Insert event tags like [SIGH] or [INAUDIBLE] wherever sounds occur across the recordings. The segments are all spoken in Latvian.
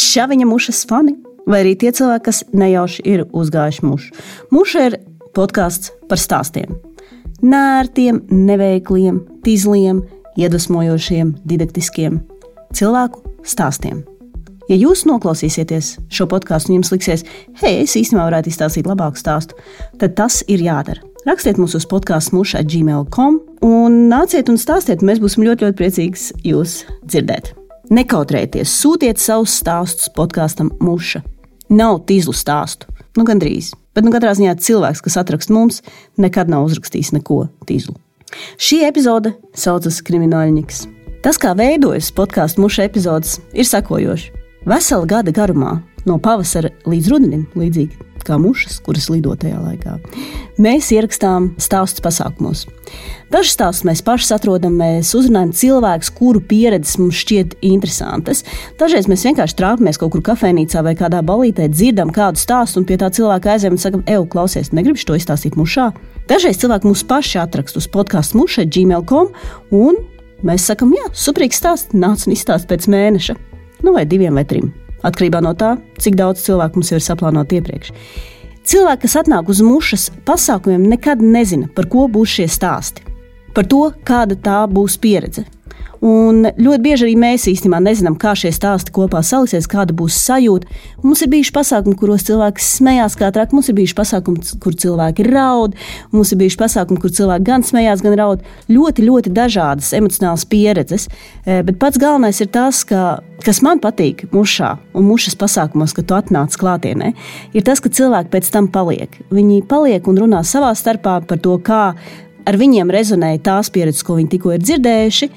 šaviņa mušas fani, vai arī tie cilvēki, kas nejauši ir uzgājuši mušu. Muša ir podkāsts par stāstiem. Nērtiem, neveikliem, tīzliem, iedvesmojošiem, didaktiskiem cilvēku stāstiem. Ja jūs noklausīsieties šo podkāstu un jums liksies, hei, es īstenībā varētu izstāstīt labāku stāstu, tad tas ir jādara. Rakstiet mums uz podkāstu muša gmail.com un nāciet un stāstiet. Mēs būsim ļoti, ļoti priecīgi jūs dzirdēt. Nekautrējieties, sūtiet savus stāstus podkāstam muša. Nav tīzlu stāstu, nu gandrīz. Bet nu, katrā ziņā cilvēks, kas atrakst mums, nekad nav uzrakstījis neko tīzlu. Šī epizode saucas Krimināļņiks. Tas, kā veidojas podkāstu muša epizodes, ir sekojošs. Vesela gada garumā, no pavasara līdz rudenim, līdzīgi kā mušas, kuras lido tajā laikā, mēs ierakstām stāstus pasākumos. Dažus stāstus mēs paši atrodam, mēs uzrunājam cilvēkus, kuru pieredzes mums šķiet interesantas. Dažreiz mēs vienkārši trāpamies kaut kur kafejnīcā vai kādā balītē, dzirdam kādu stāstu un pie tā cilvēka aizējām un sakam, ej, klausies, negribu to izstāstīt mušā. Dažreiz cilvēki mūs paši atrakst uz podkāstu mušai, gmail.com, un mēs sakam, jā, suprīgs stāsts, nāc un izstāst pēc mēneša nu vai diviem vai trim. Atkarībā no tā, cik daudz cilvēku mums jau ir saplānoti iepriekš. Cilvēki, kas atnāk uz mušas pasākumiem, nekad nezina, par ko būs šie stāsti, par to, kāda tā būs pieredze. Un ļoti bieži arī mēs īstenībā nezinām, kā šie stāsti kopā saliksies, kāda būs sajūta. Mums ir bijuši pasākumi, kuros cilvēki smējās kā traki, mums ir bijuši pasākumi, kur cilvēki raud, mums ir bijuši pasākumi, kur cilvēki gan smējās, gan raud. Ļoti, ļoti dažādas emocionālas pieredzes. Eh, bet pats galvenais ir tas, ka, kas man patīk mušā un mušas pasākumos, kad tu atnāc klātienē, ir tas, ka cilvēki pēc tam paliek. Viņi paliek un runā savā starpā par to, kā ar viņiem rezonēja tās pieredzes, ko viņi tikko ir dzirdējuši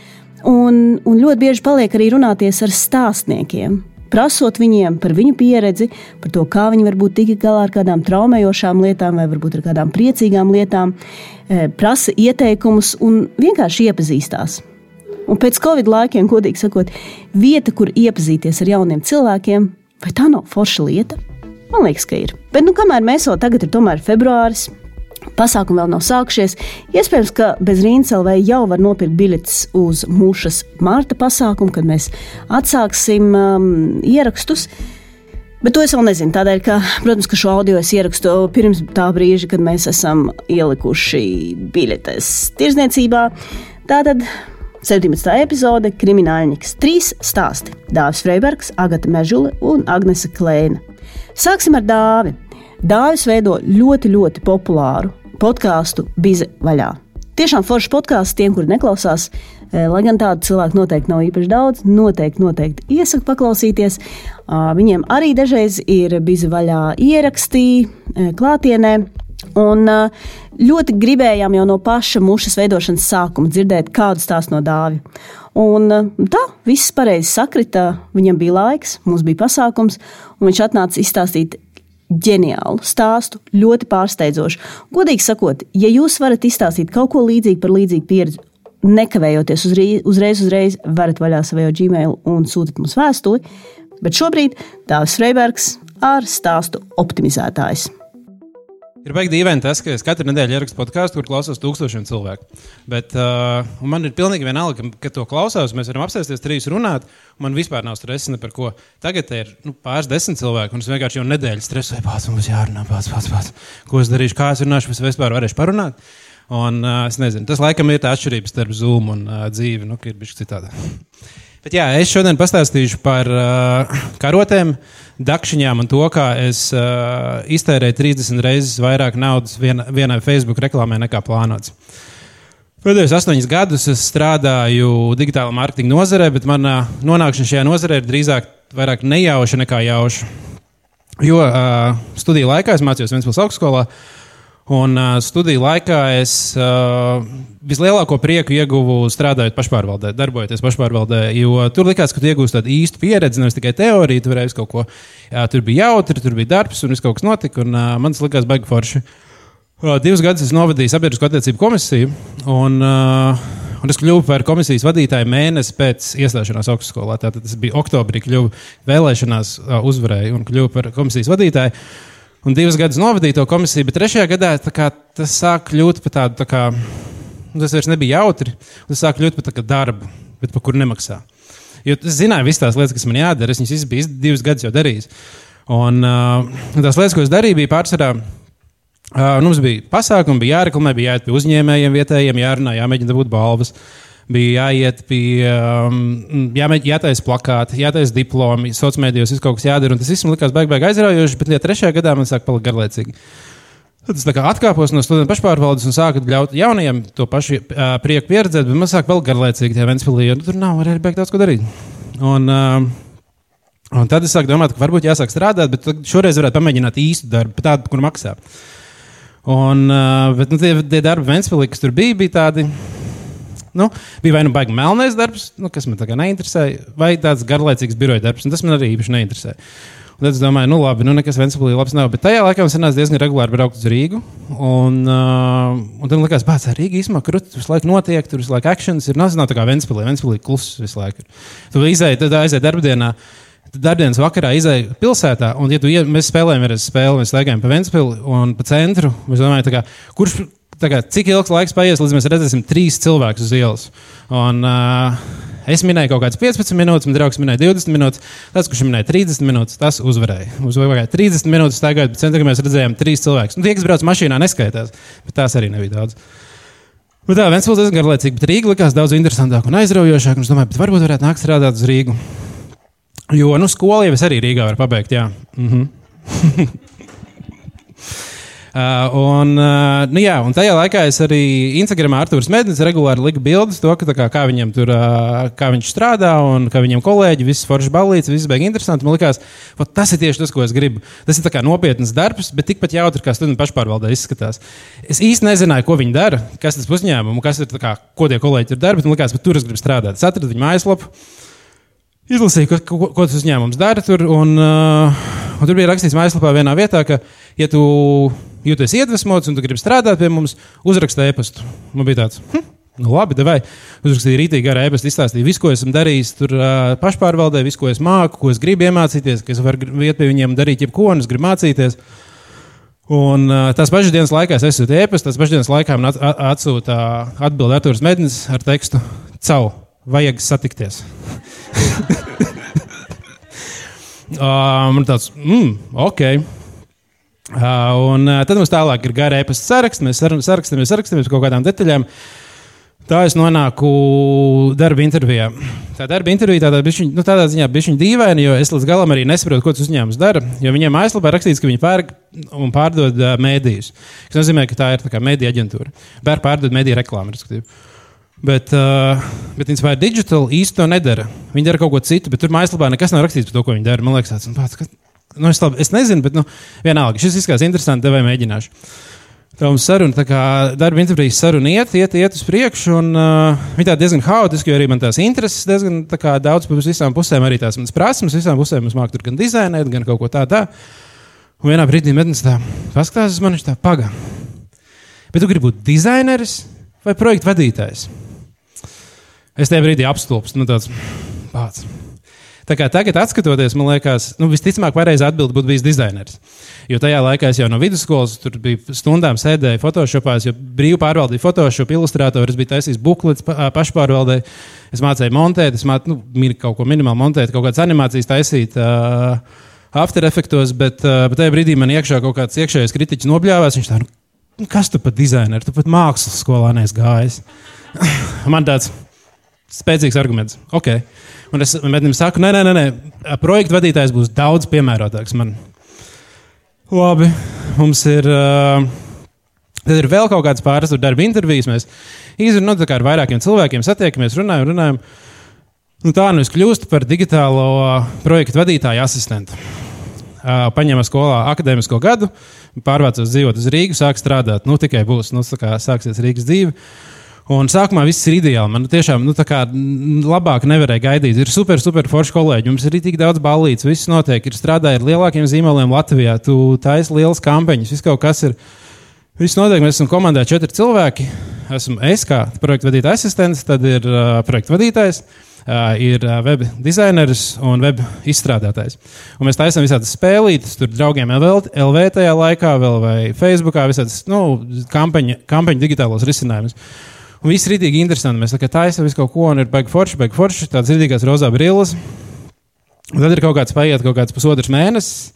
Un, un ļoti bieži paliek arī runāties ar stāstniekiem, prasot viņiem par viņu pieredzi, par to, kā viņi varbūt tik galā ar kādām traumējošām lietām, vai varbūt ar kādām priecīgām lietām, e, prasa ieteikumus un vienkārši iepazīstās. Un pēc Covid laikiem, godīgi sakot, vieta, kur iepazīties ar jauniem cilvēkiem, vai tā nav forša lieta? Man liekas, ka ir. Bet, nu, kamēr mēs vēl tagad ir februāris, Pasākumi vēl nav sākušies. Iespējams, ka bez Rīgas LV jau var nopirkt biļetes uz mūžas marta pasākumu, kad mēs atsāksim um, ierakstus. Bet to es vēl nezinu. Tādēļ, ka, protams, ka šo audio es ierakstu pirms tā brīža, kad mēs esam ielikuši biļetes tirzniecībā. Tātad 17. epizode - Krimināļnieks. Trīs stāsti - Dāvis Freibergs, Agata Mežula un Agnese Klēna. Sāksim ar Dāvi. Dāvis veido ļoti, ļoti populāru podkāstu Bize vaļā. Tiešām foršs podkāsts tiem, kuri neklausās, e, lai gan tādu cilvēku noteikti nav īpaši daudz, noteikti, noteikti iesaku paklausīties. Viņiem arī dažreiz ir bijusi vaļā ierakstī, e, klātienē. Un ļoti gribējām jau no paša mušas veidošanas sākuma dzirdēt kādu stāstu no dāvja. Un tā, viss pareizi sakrita. Viņam bija laiks, mums bija pasākums, un viņš atnāca izstāstīt ģeniālu stāstu, ļoti pārsteidzošu. Godīgi sakot, ja jūs varat izstāstīt kaut ko līdzīgu par līdzīgu pieredzi, nekavējoties uzreiz, uzreiz, uzreiz varat vaļā savu Gmail un sūtīt mums vēstuli. Bet šobrīd Dārzs Freibergs ar stāstu optimizētājs. Ir baigi dīvaini tas, ka es katru nedēļu ierakstu podkāstu, kur klausos tūkstošiem cilvēku. Bet uh, man ir pilnīgi vienalga, ka, ka to klausās. Mēs varam apsēsties trīs runāt. Man vispār nav stresa ne par ko. Tagad ir nu, pāris desmit cilvēki, un es vienkārši jau nedēļu stresoju. Pats man būs jārunā, pats, pats, pats. Ko es darīšu, kā es runāšu, es vispār varēšu parunāt. Un, uh, es nezinu, tas laikam ir tā atšķirība starp Zoom un uh, dzīvi, nu, ir bijis citādi. Bet jā, es šodien pastāstīšu par uh, karotēm. Dakšiņām un to, kā es uh, iztērēju 30 reizes vairāk naudas vien, vienai Facebook reklāmai nekā plānots. Pēdējos astoņus gadus es strādāju digitālā mārketinga nozarē, bet manā nonākšana šajā nozarē ir drīzāk nejauša nekā jauša. Jo uh, studiju laikā es mācījos Vēncpils augstskolā, uh, Un uh, studiju laikā es uh, vislielāko prieku ieguvu strādājot pašpārvaldē, darbojoties pašpārvaldē. Jo tur likās, ka tu iegūsi tādu īstu pieredzi, nevis tikai teoriju. Tur kaut ko, jā, tur bija jautri, tur bija darbs, un viss kaut kas notika. Un, uh, man tas likās baigi forši. Uh, divus gadus es novadīju sabiedrisko attiecību komisiju. Un, uh, Un es kļuvu par komisijas vadītāju mēnesi pēc iestāšanās augstskolā. Tātad tas bija oktobrī, kļuvu vēlēšanās, uh, uzvarēju un kļuvu par komisijas vadītāju un divus gadus novadīju to komisiju, bet trešajā gadā kā, tas sāk kļūt par tādu, tā kā, nu, tas vairs nebija jautri, tas sāk kļūt par darbu, bet par kuru nemaksā. Jo es zināju visas tās lietas, kas man jādara. Es viņas biju divus gadus jau darījis. Un uh, tās lietas, ko es darīju, bija pārsvarā. Uh, mums bija pasākumi, bija jāreklamē, bija jāiet pie uzņēmējiem, vietējiem, jārunā, jāmēģina dabūt balvas. Bija jāiet pie, um, jātaisa plakāti, jātaisa diplomi, sociālajā mēdījos, kaut kas jādara. Tas viss man likās baigi, baigi aizraujoši, bet ja trešajā gadā man sāk palikt garlaicīgi. Tad es atkāpos no studentu pašpārvaldes un sāku ļaut jaunajiem to pašu uh, prieku pieredzēt, bet man sāk vēl garlaicīgi tie Ventspīlī, jo nu, tur nav arī beigt daudz ko darīt. Un, uh, un tad es sāku domāt, ka varbūt jāsāk strādāt, bet šoreiz varētu pamēģināt īstu darbu, tādu, kur maksā. Un, uh, bet nu, tie, tie darbi Ventspīlī, kas tur bija, bija tādi. Nu, bija vai nu baigi melnais darbs, nu, kas man tā kā neinteresēja, vai tāds garlaicīgs biroja darbs, un tas man arī īpaši neinteresēja. Un tad es domāju, nu labi, nu nekas Ventspīlī labs nav. Bet tajā laikā man sanāca diezgan regulāri braukt uz Rīgu. Un, uh, un tad man likās, ka Rīga īstenībā tur visu laiku notiek, tur visu laiku akcents ir. Nav, nav tā kā Ventspīlī, Ventspīlī kluss visu laiku. Tu izēji, tad aiziet darbdienā. Darbdienas vakarā izēja pilsētā, un, ja tu, ja mēs spēlējam, ir spēle, mēs staigājam pa Ventspili un pa centru. Es domāju, kā, kurš, kā, cik ilgs laiks paies, līdz mēs redzēsim trīs cilvēkus uz ielas. Un, uh, Es minēju kaut kādas 15 minūtes, man draugs minēja 20 minūtes. Tas, kurš minēja 30 minūtes, tas uzvarēja. Uzvarēja 30 minūtes, staigājot pa centru, mēs redzējām trīs cilvēkus. Nu, tie, kas brauc mašīnā, neskaitās, bet tās arī nebija daudz. Bet tā, viens diezgan garlaicīgi, bet Rīga likās daudz interesantāk un aizraujošāk. Un es domāju, varbūt varētu nākt strādāt uz Rīgu. Jo, nu, skolu jau es arī Rīgā varu pabeigt, jā. Mm -hmm. [LAUGHS] Uh, un, uh, nu jā, un tajā laikā es arī Instagramā Arthurs Mednis regulāri liku bildes to, ka, kā, kā viņam tur, uh, kā viņš strādā un kā viņam kolēģi, viss foršs balīts, viss beigas interesanti. Man liekas, tas ir tieši tas, ko es gribu. Tas ir nopietns darbs, bet tikpat jautri, kā studentu pašpārvaldē izskatās. Es īsti nezināju, ko viņi dara, kas tas uzņēmums, kas ir, kā, ko tie kolēģi tur dara, bet man liekas, ka tur es gribu strādāt. Es atradu viņu mājaslapu. Izlasīju, ko, ko, ko tas uzņēmums dara tur. Un, uh, un tur bija rakstīts mājaslapā vienā vietā, ka, ja tu jūties iedvesmots un tu gribi strādāt pie mums, uzraksti e-pastu. Man bija tāds. Hm? Nu, labi, vai uzrakstīju rītīgi ar e-pastu, izstāstīju visu, ko esmu darījis tur uh, pašpārvaldē, visu, ko es māku, ko es gribu iemācīties, ka es varu iet pie viņiem darīt jebko, un es gribu mācīties. Un uh, tās pašas dienas laikā es esmu e-pastā, tās pašas dienas laikā man at atsūta atbildi Arthurs Mednis ar tekstu: Cau, vajag satikties. [LAUGHS] uh, man tāds, mm, ok. Uh, un uh, tad mums tālāk ir gara e-pasta saraksts. Mēs sarakstamies, sarakstamies par kaut kādām detaļām. Tā es nonāku darba intervijā. Tā darba intervija tādā, bišķiņ, nu, tādā ziņā bija dīvaina, jo es līdz galam arī nesaprotu, ko tas uzņēmums dara. Jo viņiem aizlapā rakstīts, ka viņi pērk un pārdod uh, mēdījus. Tas nozīmē, ka tā ir tā mēdīja aģentūra. Pērk pārdod mēdīju reklāmu. Bet, uh, bet Inspire Digital īsti to nedara. Viņi dara kaut ko citu, bet tur mājaslapā nekas nav rakstīts par to, ko viņi dara. Man liekas, tas ir Nu, es, labi, es nezinu, bet nu, vienalga. Šis izskatās interesanti. Tev mēģināšu. Tā mums saruna, tā kā darba intervijas saruna iet, iet, iet uz priekšu. Un, uh, viņa tā diezgan haotiska, jo arī man tās intereses diezgan kā, daudz pa visām pusēm. Arī tās manas prasības, visām pusēm es māku tur gan dizainēt, gan kaut ko tādu. Tā. Un vienā brīdī Mednis tā paskatās uz mani, tā paga. Bet tu gribi būt dizaineris vai projektu vadītājs? Es tajā brīdī apstulbstu, nu tāds pats. Tā kā tagad, skatoties, man liekas, nu, visticamāk, pareizā atbilde būtu bijis dizainers. Jo tajā laikā es jau no vidusskolas tur biju stundām sēdēju Photoshopā, jo brīvi pārvaldīju Photoshop, ilustrātoru, es biju taisījis buklets pašpārvaldē, es mācīju montēt, es mācīju nu, kaut ko minimāli montēt, kaut kādas animācijas taisīt. Uh, After efektos, bet, uh, bet tajā brīdī man iekšā kaut kāds iekšējais kritiķis nobļāvās. Viņš tā, nu, nu kas tu pat dizaineris, tu pat mākslas skolā neesi gājis. [LAUGHS] man tāds spēcīgs arguments. Okay. Un es viņam saku, nē, nē, nē, projekta vadītājs būs daudz piemērotāks man. Labi, mums ir. Uh, Tad ir vēl kaut kādas pāris darba intervijas. Mēs izrunājam nu, ar vairākiem cilvēkiem, satiekamies, runājam, runājam. Nu, tā nu es kļūstu par digitālo projektu vadītāju asistentu. Uh, paņēmu skolā akadēmisko gadu, pārvācos dzīvot uz Rīgas, sāku strādāt. Nu, tikai būs, nu, sāksies Rīgas dzīve. Uh, Un sākumā viss ir ideāli. Man tiešām nu, kā, labāk nevarēja gaidīt. Ir super, super forši kolēģi. Mums ir tik daudz balīdzes, viss notiek. Ir strādājis ar lielākiem zīmoliem Latvijā. Tu taisi lielas kampaņas, viss kaut kas ir. Viss notiek. Mēs esam komandā četri cilvēki. Esmu es kā projekta vadītāja asistents, tad ir uh, projekta vadītājs. Uh, ir uh, web dizaineris un web izstrādātājs. Un mēs taisām visādas spēlītas, tur draugiem LV, LV tajā laikā, vēl vai Facebookā, visādas nu, kampaņa, kampaņa digitālos risinājumus. Un viss ir rītīgi interesanti. Mēs tā taisām visu kaut ko, un ir baigi forši, baigi forši, tāds rītīgās rozā brilles. Un tad ir kaut kāds paiet, kaut kāds pusotrs mēnesis,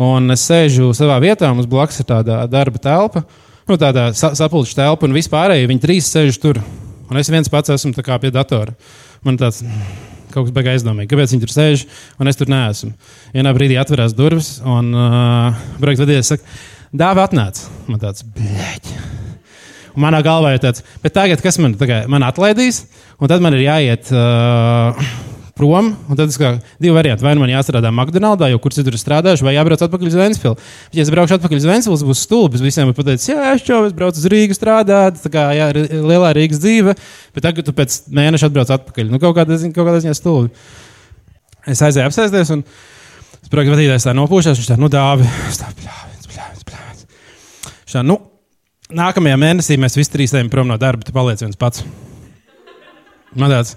un es sēžu savā vietā, mums blakus ir tāda darba telpa, nu, tāda sa sapulču telpa, un vispārēji viņi trīs sēž tur. Un es viens pats esmu pie datora. Man tāds kaut kas beigas aizdomīgi, kāpēc viņi tur sēž, un es tur neesmu. Vienā brīdī atverās durvis, un uh, vadītājs saka, dāvā atnāc. Man tāds, blēķi. Un manā galvā ir tāds, bet tagad kas man, tagad, man atlaidīs, un tad man ir jāiet. Uh, prom. Tad ir divi varianti. Vai nu man jāstrādā McDonald's, jau kur citur strādājuši, vai jābrauc atpakaļ uz Vēncpili. Ja es braukšu atpakaļ uz Vēncpili, būs stulbs. Visiem ir pateicis, jā, es jau es braucu uz Rīgas strādāt, tā kā jā, lielā Rīgas dzīve, bet tagad tu pēc mēneša atbrauc atpakaļ. Nu, kaut kādā ziņā stulbi. Es aizēju apsēsties, un projekta vadītājs tā nopūšās. Viņš tā, nu, dāvi, tā, pļāvis, pļāvis, pļāvis. Šā, nu, nākamajā mēnesī mēs visi trīs ejam prom no darba, tu paliec viens pats. Man tāds,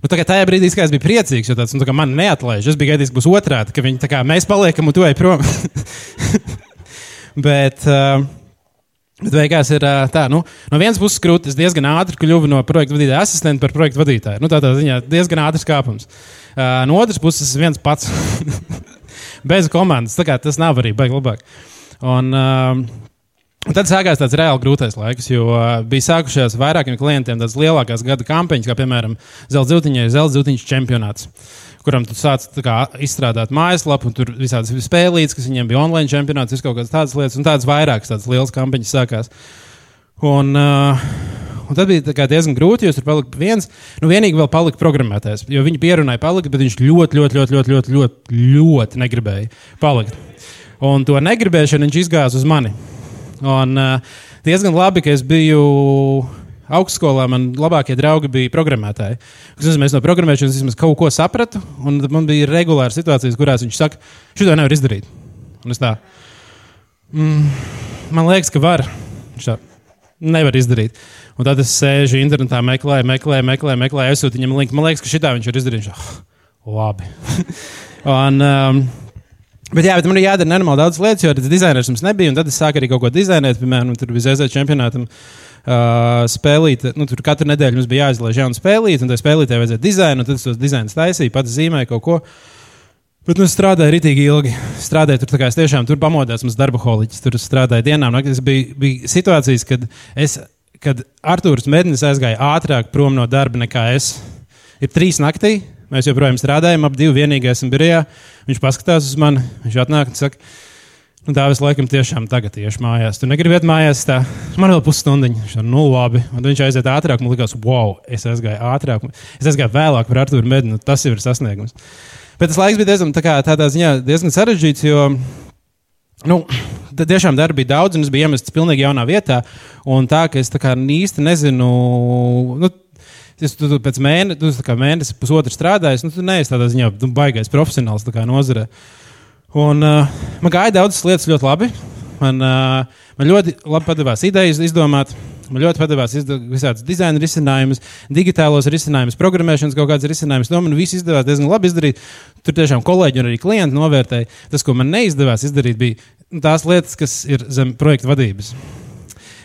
Nu, tajā brīdī es biju priecīgs, jo tāds, nu, man neatlaiž. Es biju gaidījis, ka būs otrādi, ka viņi, kā, mēs paliekam un tu ej prom. [LAUGHS] bet, uh, bet beigās ir uh, tā, nu, no vienas puses krūtis diezgan ātri kļuva no projekta vadītāja asistenta par projekta vadītāju. Nu, tādā ziņā diezgan ātrs kāpums. Uh, no otras puses viens pats [LAUGHS] bez komandas. Tas nav arī baigi labāk. Un, uh, Un tad sākās tāds reāli grūtais laiks, jo uh, bija sākušās vairākiem klientiem tādas lielākās gada kampaņas, kā piemēram Zelta Zelta čempionāts, kuram tu sāc kā, izstrādāt mājaslapu, un tur visādas spēlītas, kas viņiem bija online čempionāts, ir kaut kādas tādas lietas, un tādas vairākas tādas lielas kampaņas sākās. Un, uh, Un tad bija diezgan grūti, jo tur palika viens, nu, vienīgi vēl palika programmētājs. Jo viņi pierunāja palikt, bet viņš ļoti, ļoti, ļoti, ļoti, ļoti, ļoti, ļoti negribēja palikt. Un to negribēšanu viņš izgāza uz mani. Un uh, diezgan labi, ka es biju augstskolā man labākie draugi bija programmētāji. Es no programmēšanas vismaz kaut ko sapratu, un man bija regulāri situācijas, kurās viņš saka, šo nevar izdarīt. Un es tā, mm, man liekas, ka var. Viņš tā, nevar izdarīt. Un tad es sēžu internetā, meklēju, meklēju, meklēju, meklēju aizsūtu viņam linku. Man liekas, ka šitā viņš var izdarīt. Viņš, oh, labi. [LAUGHS] un, um, Bet, jā, bet man ir jādara nenormāli daudz lietas, jo dizainers mums nebija. Tad es sāku arī kaut ko dizainēt, piemēram, tur bija ZZ čempionātam. Uh, spēlīt, nu, tur katru nedēļu mums bija jāizlaiž jauna spēlīte, un tā spēlītē vajadzēja dizainu, tad es tos dizainus taisīju, pats zīmēju kaut ko. Bet nu, strādāju rītīgi ilgi. Strādāju tur, kā es tiešām tur pamodos, mums darba holiķis. Tur strādāju dienām. Tas bija, bija situācijas, kad, es, kad Arthurs Mednis aizgāja ātrāk prom no darba nekā es. Ir trīs naktī, Mēs joprojām strādājam, ap divu vienīgais esam birojā. Viņš paskatās uz mani, viņš atnāk un saka, nu, tā es laikam tiešām tagad tieši mājās. Tu negribi iet mājās, tā man vēl pusstundiņa. Viņš ir nu labi. Un viņš aiziet ātrāk, man likās, wow, es aizgāju ātrāk. Es aizgāju vēlāk par Arthuru Medinu, tas jau ir sasniegums. Bet tas laiks bija diezgan, tā kā, tādā ziņā diezgan sarežģīts, jo nu, tiešām darba bija daudz, un es biju iemests pilnīgi jaunā vietā. Un tā, ka es tā kā īsti nezinu. Nu, Es tu, tu pēc mēne, tu, mēneša, pusotra strādāju, nu, tu neesi tādā ziņā nu, baigais profesionāls nozarē. Un, uh, man gāja daudzas lietas ļoti labi. Man, uh, man ļoti labi padevās idejas izdomāt. Man ļoti patīkās visādas dizaina risinājumus, digitālos risinājumus, programmēšanas kaut kādas risinājumus. No man viss izdevās diezgan labi izdarīt. Tur tiešām kolēģi un arī klienti novērtēja. Tas, ko man neizdevās izdarīt, bija tās lietas, kas ir zem projekta vadības.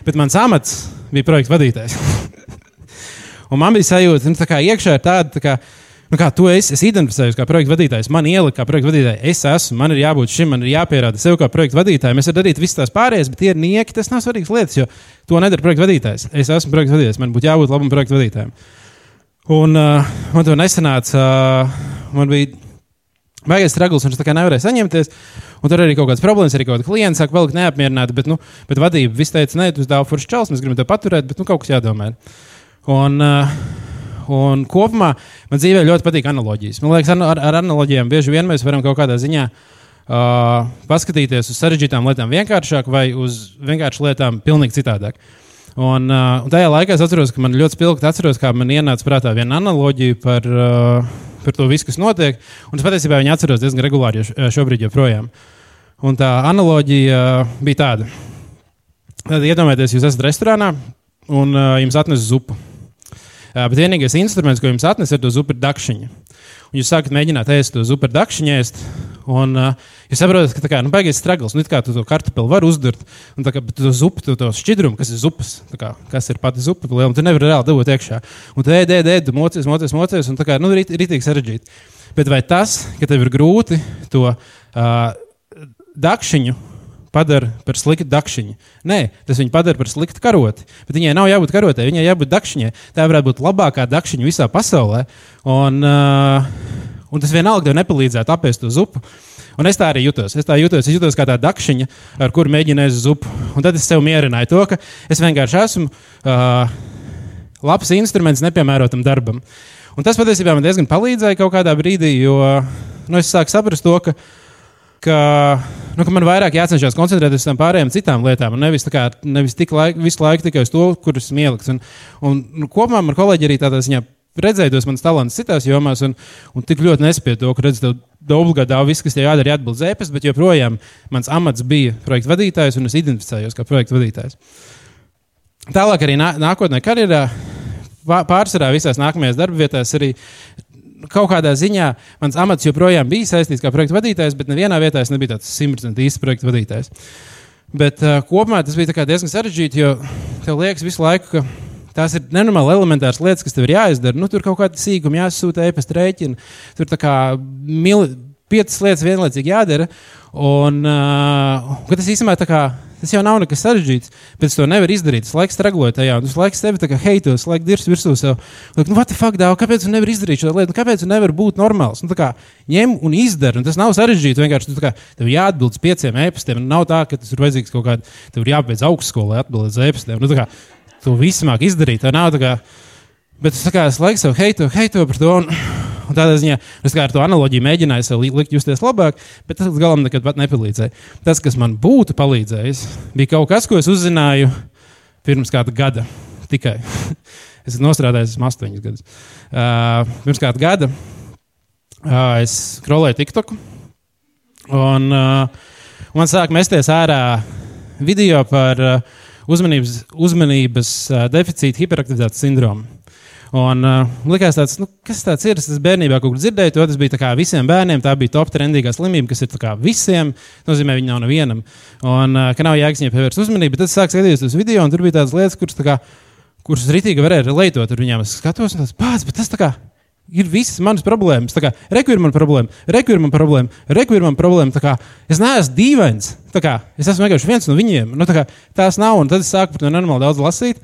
Bet mans amats bija projekta vadītājs. [LAUGHS] Un man bija sajūta, nu, ka iekšā ir tāda, tā kā, nu, kā tu esi, es identificējos kā projekta vadītājs, man ielika kā projekta vadītājs, es esmu, man ir jābūt šim, man ir jāpierāda sev kā projekta vadītājam. Es varu darīt visas tās pārējās, bet tie ir nieki, tas nav svarīgs lietas, jo to nedara projekta vadītājs. Es esmu projekta vadītājs, man būtu jābūt labam projekta vadītājam. Un uh, man to nesanāca. Uh, man bija Baigais un es tā kā nevarēju saņemties. Un tur arī kaut kādas problēmas, arī kaut kāda klienta sāk palikt neapmierināta. Bet, nu, bet vadība viss teica, nē, tu uz dāvā foršs čels, mēs gribam to paturēt, bet nu, kaut kas jādomā. Un, uh, un kopumā man dzīvē ļoti patīk analogijas. Man liekas, ar, ar analogijām bieži vien mēs varam kaut kādā ziņā uh, paskatīties uz sarežģītām lietām vienkāršāk vai uz vienkāršām lietām pilnīgi citādāk. Un, uh, un tajā laikā es atceros, ka man ļoti spilgti atceros, kā man ienāca prātā viena analoģija par, uh, par to visu, kas notiek. Un es patiesībā viņu atceros diezgan regulāri šobrīd joprojām. Un tā analoģija uh, bija tāda. Tad iedomājieties, jūs esat restorānā un uh, jums atnes zupu. Bet vienīgais instruments, ko jums atnes, ir to super dakšiņa. Un jūs sākat mēģināt ēst to super dakšiņu, ēst, Un uh, jūs saprotat, ka tā kā nu, beigas stragls, nu, kā tu to kartupeli vari uzdurt, un tā kā tu to zupu, tu to šķidrumu, kas ir zupas, kā, kas ir pati zupa, liela, un tu nevari reāli dabūt iekšā. Un tu ēd, ēd, ēd, mocies, mocies, mocies, un tā kā, nu, rit, ritīgi sarežģīti. Bet vai tas, ka tev ir grūti to uh, dakšiņu padara par sliktu dakšiņu. Nē, tas viņu padara par sliktu karoti. Bet viņai nav jābūt karotei, viņai jābūt dakšiņai. Tā varētu būt labākā dakšiņa visā pasaulē. Un, uh, un tas vienalga tev nepalīdzētu apēst to zupu. Un es tā arī jutos. Es tā jutos, es jutos kā tā dakšiņa, ar kuru mēģināju zupu. Un tad es sev mierināju to, ka es vienkārši esmu uh, labs instruments nepiemērotam darbam. Un tas patiesībā man diezgan palīdzēja kaut kādā brīdī, jo nu, es sāku saprast to, ka, ka, nu, ka man vairāk jācenšas koncentrēties uz tām pārējām citām lietām, un nevis, kā, nevis tik laik, visu laiku tikai uz to, kurus esmu ieliks. Un, un, nu, kopumā man kolēģi arī tādā ziņā redzēju tos manus talantus citās jomās, un, un tik ļoti nespēju to, ka redzu, obligāti viss, kas tev jādara, ir atbildēt zēpes, bet joprojām mans amats bija projekta vadītājs, un es identificējos kā projekta vadītājs. Tālāk arī nā, nākotnē karjerā, pārsvarā visās nākamajās darba vietās arī. Kaut kādā ziņā mans amats joprojām bija saistīts kā projekta vadītājs, bet nevienā vietā es nebiju tāds simtprocentīgi īsts projekta vadītājs. Bet uh, kopumā tas bija diezgan sarežģīti, jo tev liekas visu laiku, ka Tās ir nenormāli elementāras lietas, kas tev ir jāizdara. Nu, tur kaut kāda sīkuma jāsūta, e-pasta rēķina. Tur tā kā mili, piecas lietas vienlaicīgi jādara. Un, uh, tas īstenībā tā kā. Tas jau nav nekas sarežģīts, bet es to nevaru izdarīt. Es laiku stragloju tajā, un es laiku sevi tā kā heitos, laiku dirzu virsū sev. Liek, nu, what the fuck, dāvā, kāpēc tu nevari izdarīt šo lietu? Nu, kāpēc tu nevari būt normāls? Nu, kā, ņem un izdara, un tas nav sarežģīti. Vienkārši tu, kā, tev jāatbild uz pieciem e-pastiem. Nav tā, ka tas ir vajadzīgs kaut kādā, tev ir jābeidz augstskola, lai atbildētu uz e-pastiem. Nu, kā, to visu māk izdarīt. Tā nav tā kā, bet es, kā, es laiku sev heitu, heitu par to. Un, un tādā ziņā es ar to analoģiju mēģināju sev likt justies labāk, bet tas galam nekad nepalīdzēja. Tas, kas man būtu palīdzējis, bija kaut kas, ko es uzzināju pirms kāda gada tikai. [LAUGHS] es nostrādāju, esmu astoņus gadus. Uh, pirms kāda gada uh, es skrolēju TikToku. Un, uh, man sāk mesties ārā video par uh, uzmanības, uzmanības uh, deficīta hiperaktivitātes sindromu. Un uh, likās, tāds, nu, kas tas ir? Es bērnībā kaut kur dzirdēju, to tas bija visiem bērniem. Tā bija top trendīgā slimība, kas ir visiem. Tas nozīmē, viņa nav nevienam. Un uh, ka nav jēgas viņai pievērst uzmanību. Tad sāk skatīties uz video, un tur bija tādas lietas, kuras, tā kā, kuras ritīgi varēja relētot ar viņiem. Es skatos, un tas pats, bet tas tā kā ir visas manas problēmas. Reku ir mana problēma, reku ir mana problēma, reku ir mana problēma. Kā, es neesmu dīvains. Kā, es esmu vienkārši viens no viņiem. Nu, kā, tās nav, un tad es sāku par to nenormāli daudz lasīt.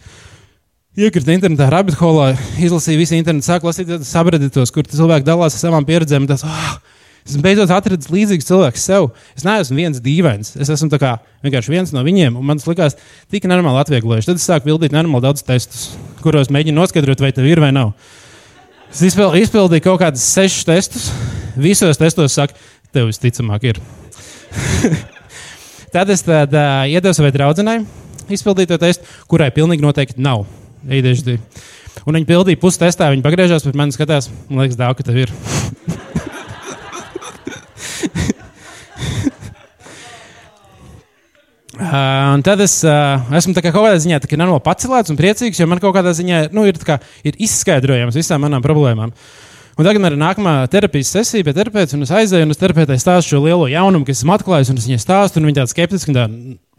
Iekrita internetā, rabbit holā, izlasīju visu internetu, sāku lasīt sabreditos, kur cilvēki dalās ar savām pieredzēm. Tas, oh, es beidzot atradu līdzīgu cilvēku sev. Es neesmu viens dīvains. Es esmu kā, vienkārši viens no viņiem, man tas likās tik nenormāli atvieglojuši. Tad es sāku pildīt nenormāli daudz testus, kuros mēģinu noskaidrot, vai tev ir vai nav. Es izpildīju kaut kādus sešus testus. Visos testos saka, tev visticamāk ir. [LAUGHS] Tad es tad, uh, iedevu savai draudzenei izpildīt to testu, kurai pilnīgi noteikti nav ADHD. Un viņa pildīja pusi testā, viņa pagriežās pie manis, skatās, man liekas, dāvā, ka tev ir. Uh, [LAUGHS] un tad es uh, esmu kaut kādā ziņā normāli pacelēts un priecīgs, jo man kaut kādā ziņā nu, ir, kā, ir izskaidrojams visām manām problēmām. Un tagad man ir nākamā terapijas sesija pie terapeita, un es aizēju, un es terapeitei stāstu šo lielo jaunumu, kas esmu atklājis, un es viņai stāstu, un viņa tāda skeptiska, un tā,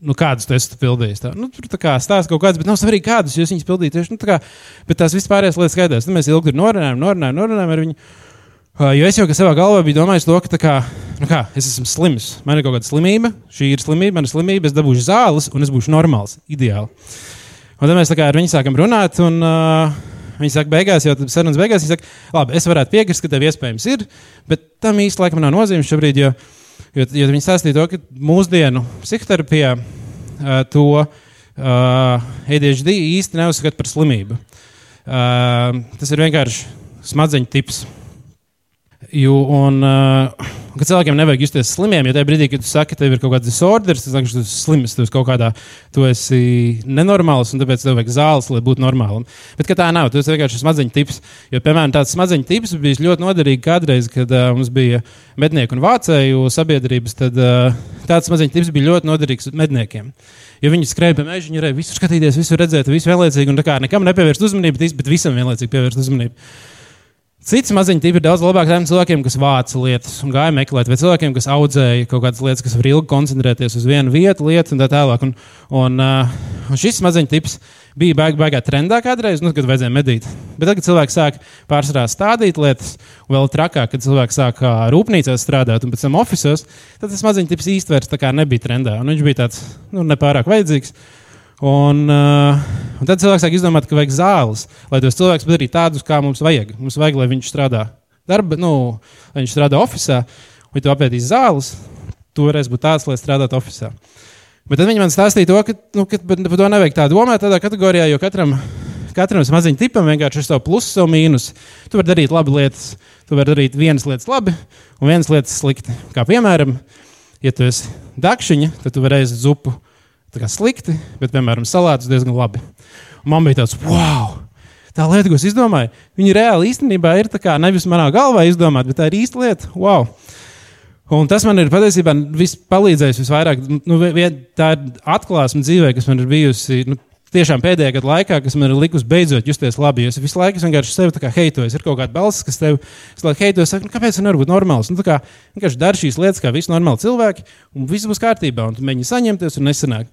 nu, kādus tu esi pildījis. Tā, nu, tur tā kā stāsta kaut kādas, bet nav svarīgi, kādus jūs viņus pildījāt. Nu, tā kā, bet tās vispārējās lietas skaidrs. Tad mēs ilgi norunājām, norunājām, norunājām ar viņu. Jo es jau savā galvā biju domājis, to, ka kā, nu kā, es esmu slims. Man ir kaut kāda slimība, šī ir slimība, man ir slimība, es dabūšu zāles, un es būšu normāls, ideāli. Un tad mēs ar viņu sākam runāt, un uh, viņi saka, beigās, jau sarunas beigās, viņi saka, labi, es varētu piekrist, ka tev iespējams ir, bet tam laikam nav nozīmes šobrīd, jo, jo, jo viņi stāstīja to, ka mūsdienu psihoterapijā uh, to uh, ADHD īsti neuzskata par slimību. Uh, tas ir vienkārši smadzeņu tips. Jo, un, uh, ka cilvēkiem nevajag justies slimiem, jo tajā brīdī, kad tu saki, ka tev ir kaut kāds disorders, tas ka tu esi slims, tu esi kaut kādā, tu esi nenormāls, un tāpēc tev vajag zāles, lai būtu normālam. Bet tā nav, tu esi vienkārši smadzeņu tips. Jo, piemēram, tāds smadzeņu tips bija ļoti noderīgs kādreiz, kad uh, mums bija mednieku un vācēju sabiedrības, tad uh, tāds smadzeņu tips bija ļoti noderīgs medniekiem. Jo viņi skrēja pa mežu, viņi varēja visu skatīties, visu redzēt, visu vienlaicīgi, un tā kā nekam nepievērst uzmanību, bet visam vienlaicīgi pievērst uzmanību. Cits maziņš ir daudz labāk tādiem cilvēkiem, kas vāca lietas un gāja meklēt, vai cilvēkiem, kas audzēja kaut kādas lietas, kas var ilgi koncentrēties uz vienu vietu, lietu un tā tālāk. Un, un, uh, un šis maziņš tips bija baigā, baigā trendā kādreiz, nu, kad vajadzēja medīt. Bet tagad, kad cilvēki sāk pārsvarā stādīt lietas, vēl trakāk, kad cilvēki sāk rūpnīcās strādāt un pēc tam oficiālos, tad tas maziņš tips īstenībā nebija trendā. Un viņš bija tāds nu, nepārāk vajadzīgs. Un, uh, un tad cilvēks sāk izdomāt, ka vajag zāles, lai tos cilvēkus padarītu tādus, kā mums vajag. Mums vajag, lai viņš strādā darba, nu, lai viņš strādā oficiālā, vai tu apēdīsi zāles, tu varēsi būt tāds, lai strādātu oficiālā. Bet tad viņi man stāstīja to, ka, nu, ka par to nevajag tā domāt tādā kategorijā, jo katram, katram maziņam tipam vienkārši ir savs pluss, savs mīnus. Tu vari darīt labi lietas, tu vari darīt vienas lietas labi un vienas lietas slikti. Kā piemēram, ja tu esi dakšiņa, tad tu vari ēst zupu slikti, bet, piemēram, salātus diezgan labi. Un man bija tāds, wow! Tā lieta, ko es izdomāju, viņa reāli īstenībā ir nevis manā galvā izdomāta, bet tā ir īsta lieta. Wow! Un tas man ir patiesībā palīdzējis visvairāk. Nu, tā ir atklāsme dzīvē, kas man ir bijusi nu, tiešām pēdējā gada laikā, kas man ir likusi beidzot justies labi. Es visu laiku vienkārši sevi heitojos. Ir kaut kāda balss, kas tev heitojos, saka, nu, kāpēc tas nevar būt normāls. Nu, kā, vienkārši dari šīs lietas, kā visi normāli cilvēki, un viss būs kārtībā. Un tu mēģini saņemties un nesanāk.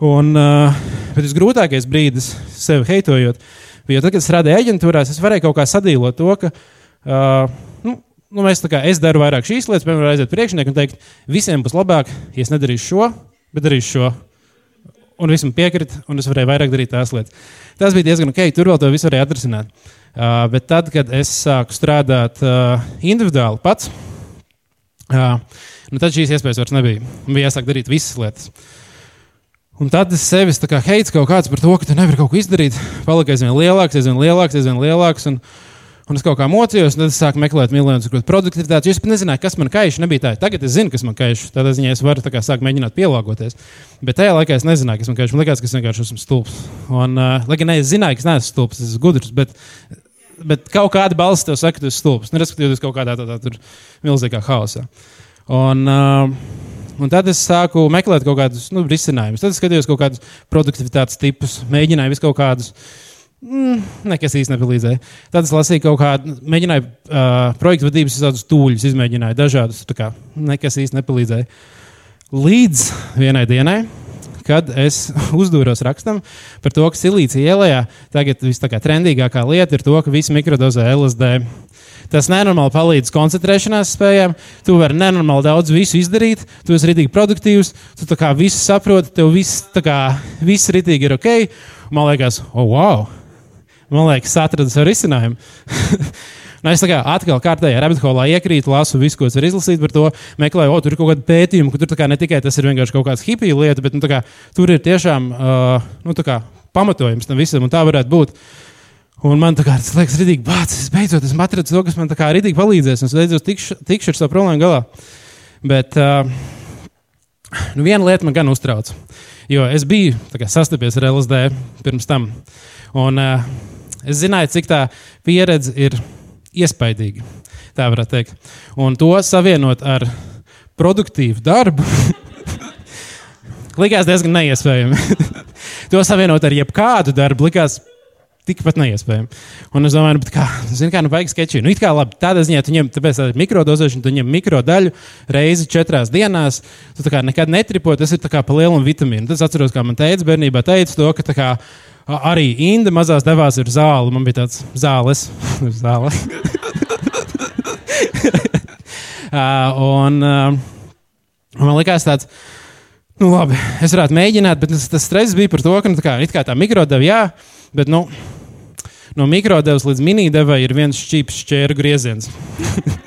Un, uh, bet visgrūtākais brīdis sevi heitojot, bija tad, kad strādāju aģentūrās, es varēju kaut kā sadīlot to, ka uh, nu, nu, es, kā, es daru vairāk šīs lietas, piemēram, aiziet priekšnieku un teikt, visiem būs labāk, ja es nedarīšu šo, bet darīšu šo. Un visam piekrīt, un es varēju vairāk darīt tās lietas. Tas bija diezgan ok, tur vēl to visu varēja atrisināt. Uh, bet tad, kad es sāku strādāt uh, individuāli pats, uh, nu, tad šīs iespējas vairs nebija. Man bija jāsāk darīt visas lietas. Un tad es sevis heitu kaut kāds par to, ka tu nevari kaut ko izdarīt. Palika aizvien lielāks, aizvien lielāks, aizvien lielāks. Un, un es kaut kā mocījos, un tad es sāku meklēt miljonus produktivitātes. Es pat nezināju, kas man kaiš. Nebija tā, tagad es zinu, kas man kaiš. Tādā ziņā es varu kā, sākt mēģināt pielāgoties. Bet tajā laikā es nezināju, kas man kaiš. Man liekas, ka es vienkārši esmu stulbs. Un, uh, lai gan es zināju, ka es neesmu stulbs, es esmu gudrs. Bet, bet kaut kāda balss tev saka, ka tu esi stulbs. Nerespektīvi, kaut kādā tādā tā, milzīgā haosā. Un, uh, Un tad es sāku meklēt kaut kādus nu, risinājumus. Tad es skatījos kaut kādus produktivitātes tipus, mēģināju visu kaut kādus. Mm, nekas īsti nepalīdzēja. Tad es lasīju kaut kādu, mēģināju uh, projektu vadības tādus tūļus, izmēģināju dažādus. Kā, nekas īsti nepalīdzēja. Līdz vienai dienai, kad es [LAUGHS] uzdūros rakstam par to, ka silīcija ielā tagad vistrendīgākā lieta ir to, ka visi mikrodozē LSD. Tas nenormāli palīdz koncentrēšanās spējām. Tu vari nenormāli daudz visu izdarīt, tu esi rītīgi produktīvs, tu tā kā visu saproti, tev viss, kā, viss rītīgi ir ok. Man liekas, oh, wow! Man liekas, atradu savu risinājumu. [LAUGHS] Nu, es kā atkal kārtējā rabbitholā iekrītu, lasu visu, ko es varu izlasīt par to, meklēju, o, tur ir kaut kāda pētījuma, ka tur ne tikai tas ir vienkārši kaut kāds hipija lieta, bet nu, kā, tur ir tiešām uh, nu, kā, pamatojums tam visam, un tā varētu būt. Un man kā tas liekas, rītīgi bācis. Es beidzot esmu atradzis to, kas man tā kā rītīgi palīdzēs. Es beidzot tikšu, tikšu ar savu problēmu galā. Bet uh, nu viena lieta man gan uztrauc. Jo es biju kā, sastapies ar LSD pirms tam. Un uh, es zināju, cik tā pieredze ir iespaidīga. Tā varētu teikt. Un to savienot ar produktīvu darbu. [LAUGHS] likās diezgan neiespējami. [LAUGHS] to savienot ar jebkādu darbu likās tikpat neiespējami. Un es domāju, nu, kā, zini, kā, nu, vajag sketčī. Nu, it kā labi, tādā ziņā tu ņem, tāpēc tā mikrodozēšana, tu ņem mikrodaļu reizi četrās dienās. Tu kā nekad netripo, tas ir kā pa lielam vitamīnu. Tas atceros, kā man teica bērnībā, teica to, ka kā, arī Inda mazās devās ir zāle. Man bija tāds zāles. [LAUGHS] zāle. [LAUGHS] uh, un, uh, man likās tāds. Nu, labi, es varētu mēģināt, bet tas, tas stress bija par to, ka nu, tā, kā, tā mikrodeva, jā, Bet nu, no mikrodevas līdz minidevai ir viens šķīps šķēru grieziens. [LAUGHS]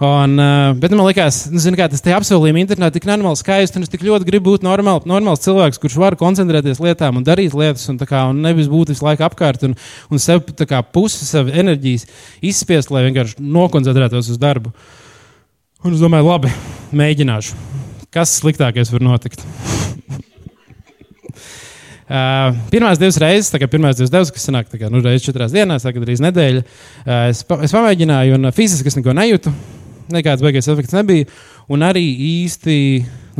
Un, uh, bet man liekas, nu, kā, tas apsolījums internetā tik nenormāli skaists, un es tik ļoti gribu būt normāli, normāls cilvēks, kurš var koncentrēties lietām un darīt lietas, un, kā, un nevis būt visu laiku apkārt, un, un sev kā, pusi savas enerģijas izspiest, lai vienkārši nokoncentrētos uz darbu. Un es domāju, labi, mēģināšu. Kas sliktākais var notikt? [LAUGHS] Uh, pirmās divas reizes, kā pirmās divas devas, kas sanāk, kā, nu, reizes četrās dienās, tagad arī nedēļa, uh, es, pa, es pamēģināju, un fiziski es neko nejūtu. Nekāds beigas efekts nebija. Un arī īsti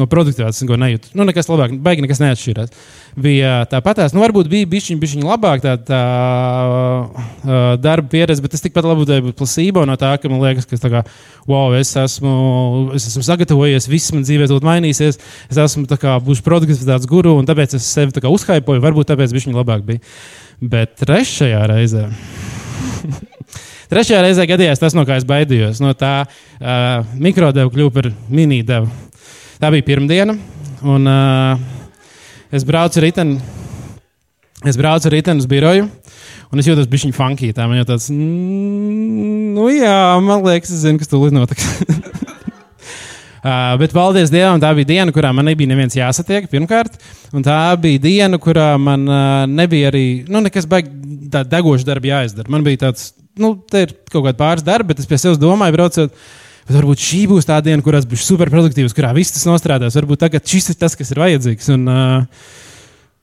no produktivitātes, ko nejūtu. Nu, nekas labāk, baigi nekas neatšķirās. Bija tāpatās, nu, varbūt bija bišķiņ, bišķiņ labāk tā, tā uh, darba pieredze, bet tas tikpat labi būtu plasība no tā, ka man liekas, ka kā, wow, es, esmu, es esmu sagatavojies, viss man dzīvē tur mainīsies, es esmu kā, būšu produktivitātes guru, un tāpēc es sevi tā uzhaipoju, varbūt tāpēc bišķiņ labāk bija. Bet trešajā reizē. [LAUGHS] Trešajā reizē gadījās tas, no kā es baidījos. No tā uh, mikrodeva kļuva par mini-devu. Tā bija pirmdiena, un uh, es braucu riteni. Es braucu ar riteni uz biroju, un es jūtos bišķiņu funkī. Tā man jau tāds, mm, nu jā, man liekas, es zinu, kas tūlīt notiks. [LAUGHS] Uh, bet, paldies Dievam, tā bija diena, kurā man nebija neviens jāsatiek. Pirmkārt, un tā bija diena, kurā man uh, nebija arī nu, nekas degoša darba jāizdara. Man bija tāds, nu, te ir kaut kāda pāris darba, bet es pie sevis domāju, braucot Bet varbūt šī būs tā diena, kurās būs superproduktīvas, kurā viss tas nostrādās. Varbūt tagad šis ir tas, kas ir vajadzīgs. Un, uh,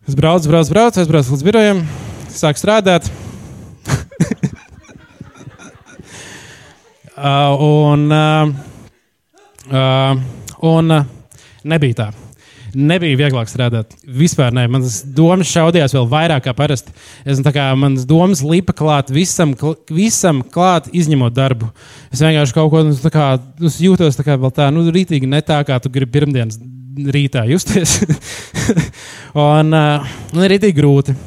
es braucu, braucu, braucu, aizbraucu līdz birojam, sāku strādāt. [LAUGHS] uh, un uh, uh, un uh, nebija tā nebija vieglāk strādāt. Vispār nē, manas domas šaudījās vēl vairāk kā parasti. Es kā manas domas lipa klāt visam, kl visam klāt, izņemot darbu. Es vienkārši kaut ko nu, kā, nu, jūtos tā kā vēl tā, nu, rītīgi ne tā, kā tu gribi pirmdienas rītā justies. [LAUGHS] un uh, ir rītīgi grūti.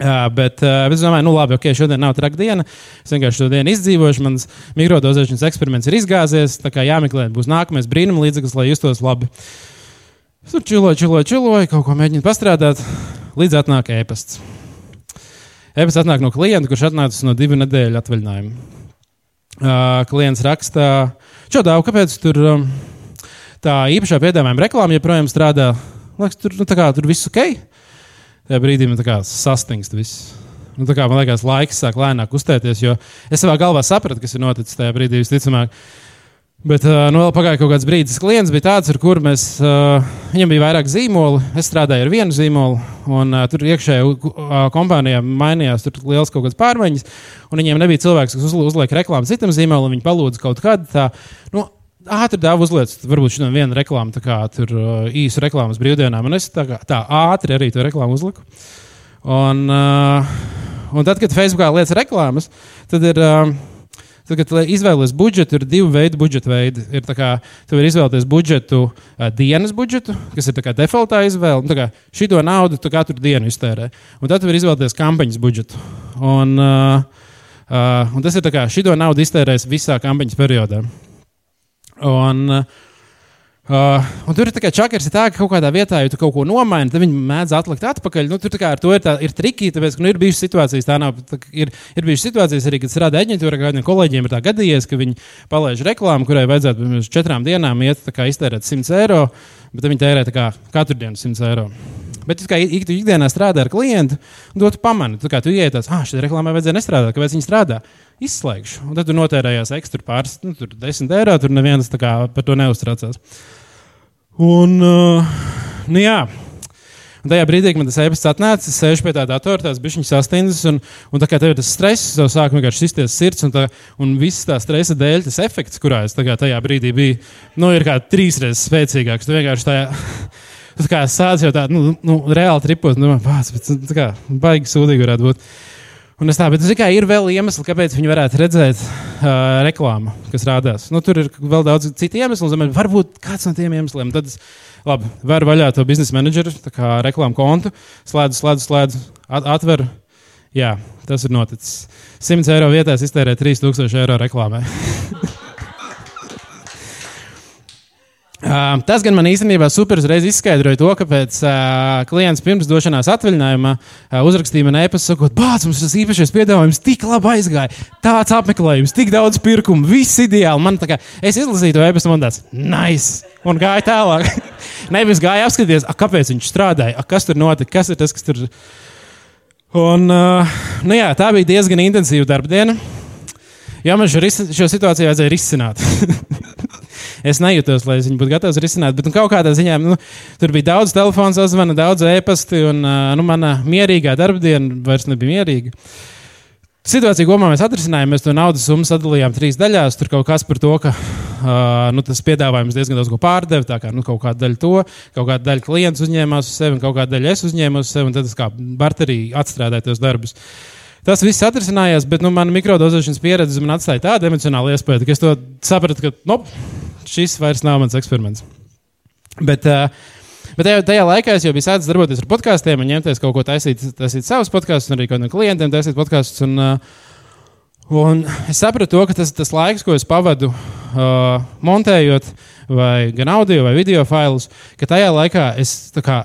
Jā, bet uh, es domāju, nu labi, ok, šodien nav traka diena. Es vienkārši šo dienu izdzīvošu. Mans mikrodozēšanas eksperiments ir izgāzies. Tā kā jāmeklē, būs nākamais brīnuma līdzeklis, lai justos labi. Uh, tur čiloju, čiloju, čiloju, kaut ko mēģinu pastrādāt, līdz atnāk ēpasts. Ēpasts atnāk no klienta, kurš atnācis no divu nedēļu atvaļinājuma. Uh, klients raksta, čaudā, kāpēc tur um, tā īpašā piedāvājuma reklāma joprojām strādā? Liekas, tur, nu, kā, tur viss ok. Tajā brīdī man sastingst viss. Nu, kā, man liekas, laiks sāk lēnāk uztēties, jo es savā galvā sapratu, kas ir noticis tajā brīdī. Visticamāk, Bet nu, pagāja kaut kāds brīdis. Klients bija tāds, ar kuru mēs, viņam bija vairāk zīmolu. Es strādāju ar vienu zīmolu, un tur iekšējā kompānijā mainījās liels kaut kādas pārmaiņas. Viņiem nebija cilvēks, kas uz, uzliek reklāmu citam zīmolam. Viņi palūdza kaut kādu tādu. Nu, Ātri dāvā uzliec, varbūt šodien viena reklāma, tā kā tur īsu reklāmas brīvdienām, un es tā, kā, tā ātri arī to reklāmu uzliku. Un, uh, un tad, kad Facebookā lietas reklāmas, tad ir. Uh, Tad, kad izvēlēties budžetu, ir divi veidi budžeta veidi. Ir tā kā tu vari izvēlēties budžetu, uh, dienas budžetu, kas ir defaultā izvēle. Nu, šī naudu tu katru dienu iztērē. Un tad tu vari izvēlēties kampaņas budžetu. Un, uh, uh, un tas ir tā kā šī to naudu iztērēs visā kampaņas periodā. Un, uh, Uh, tur ir tā kā čakars, ir tā, ka kaut kādā vietā, ja tu kaut ko nomaini, tad viņi mēdz atlikt atpakaļ. Nu, tur ar to ir, tā, ir triki, tāpēc, ka nu, ir bijušas situācijas, tā nav. Tā, ir, ir bijušas situācijas arī, kad strādā aģentūra, kādiem kolēģiem ir tā gadījies, ka viņi palaiž reklāmu, kurai vajadzētu pirms četrām dienām iet iztērēt 100 eiro, bet viņi tērē kā, katru dienu 100 eiro. Bet, kā ik, tu ikdienā strādā ar klientu, un tu pamani. Tu kā tu ieiet, ah, šī reklāmā vajadzēja nestrādāt, kāpēc viņi strādā? Izslēgšu. Un tad tu notērējās ekstra pāris, nu, 10 eiro, tur neviens kā, par to neuztraucās. Un, uh, nu jā. Un tajā brīdī, kad man tas e-pasts atnāca, es sēžu pie tā datora, tās bija viņa sastindzes, un, un tā kā tev ir tas stress, tev sāk vienkārši sisties sirds, un, tā, un viss tā stresa dēļ, tas efekts, kurā es tajā brīdī biju, nu, ir kā trīsreiz spēcīgāks. Tu vienkārši tajā, [LAUGHS] tu kā sāc jau tādu, nu, nu, reāli tripot, nu, pats, bet, tā kā, baigi sūdīgi varētu būt. Un es tā, bet zinu, ir vēl iemesli, kāpēc viņi varētu redzēt uh, reklāmu, kas rādās. Nu, tur ir vēl daudz citu iemeslu, un varbūt kāds no tiem iemesliem. Tad es labi, varu vaļā to biznesa menedžeru, kā reklāmu kontu, slēdzu, slēdzu, slēdzu, at, atveru. Jā, tas ir noticis. 100 eiro vietā es iztērēju 3000 eiro reklāmai. [LAUGHS] Uh, tas gan man īstenībā super uzreiz izskaidroja to, kāpēc uh, klients pirms došanās atvaļinājumā uh, uzrakstīja man e-pastu, sakot, bāc, mums tas īpašais piedāvājums tik labi aizgāja, tāds apmeklējums, tik daudz pirkumu, viss ideāli. Man tā kā es izlasīju to e-pastu, man tāds nice, un gāja tālāk. [LAUGHS] Nevis gāja apskatīties, a, kāpēc viņš strādāja, a, kas tur notika, kas ir tas, kas tur. Un, uh, nu jā, tā bija diezgan intensīva darbdiena. Jā, man šo, šo situāciju vajadzēja risināt. [LAUGHS] es nejūtos, lai viņi būtu gatavi risināt. Bet nu, kaut kādā ziņā nu, tur bija daudz telefonu sazvana, daudz e-pasta, un nu, mana mierīgā darbdiena vairs nebija mierīga. Situācija, ko mēs atrisinājām, mēs to naudas summu sadalījām trīs daļās. Tur kaut kas par to, ka uh, nu, tas piedāvājums diezgan daudz ko pārdeva. Tā kā nu, kaut kāda daļa to, kaut kāda daļa klients uzņēmās uz sevi, kaut kāda daļa es uzņēmu uz sevi, un tad es kā barterī atstrādāju tos darbus. Tas viss atrisinājās, bet nu, mana mikrodozēšanas pieredze man atstāja tādu emocionālu iespēju, ka es to sapratu, ka nu, šis vairs nav mans eksperiments. Bet, uh, Bet tajā, tajā laikā es jau biju sācis darboties ar podkāstiem, ņemties kaut ko taisīt, taisīt savus podkāstus, arī kādiem klientiem taisīt podkāstus. Un, uh, Un es sapratu, to, ka tas, tas laiks, ko es pavadu uh, montējot, vai gan audio vai video failus, ka tajā laikā es kā,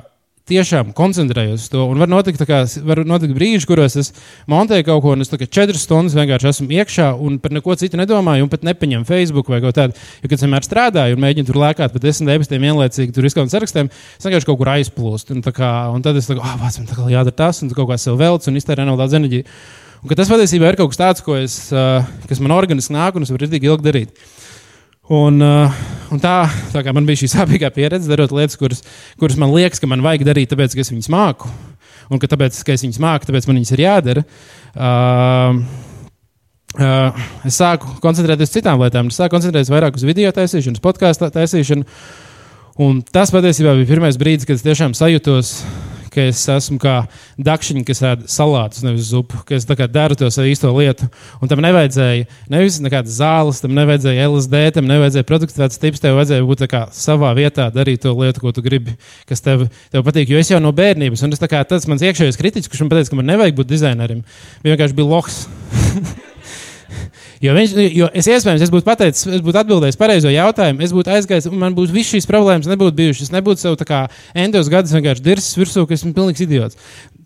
tiešām koncentrējos uz to. Un var notikt, kā, var notikt brīži, kuros es montēju kaut ko, un es četras stundas vienkārši esmu iekšā un par neko citu nedomāju, un pat nepaņemu Facebook vai ko tādu. Jo, kad es vienmēr strādāju un mēģinu tur lēkāt pa desmit debesīm vienlaicīgi, tur izkaut sarakstiem, es vienkārši kaut kur aizplūstu. Un, kā, un tad es kā, ah, oh, man tā kā jādara tas, un kaut kā sev velc un iztērē nav daudz enerģijas. Un, tas patiesībā ir kaut kas tāds, ko es, kas man organiski nāk, un es varu rītīgi ilgi darīt. Un, un tā, tā kā man bija šī sāpīgā pieredze, darot lietas, kuras, kuras man liekas, ka man vajag darīt, tāpēc, ka es viņas māku. Un ka tāpēc, ka es viņas māku, tāpēc man viņas ir jādara. Uh, uh, es sāku koncentrēties uz citām lietām. Es sāku koncentrēties vairāk uz video taisīšanu, podkāstu taisīšanu. Un tas patiesībā bija pirmais brīdis, kad es tiešām sajūtos ka es esmu kā dakšiņš, kas ēd salātus, nevis zupu, ka es daru to īsto lietu. Un tam nevajadzēja nevis nekādas zāles, tam nevajadzēja LSD, tam nevajadzēja produktivitātes tips, tev vajadzēja būt savā vietā, darīt to lietu, ko tu gribi, kas tev, tev patīk. Jo es jau no bērnības, un tas, kā, tas mans iekšējais kritiķis, kurš man teica, ka man nevajag būt dizainerim, vienkārši bija loks. [LAUGHS] Jo, viņš, jo es iespējams, es būtu pateicis, es būtu atbildējis pareizo jautājumu, es būtu aizgājis, un man būtu visas šīs problēmas nebūtu bijušas. Es nebūtu sev tā kā endos gadus vienkārši dirsis virsū, ka esmu pilnīgs idiots.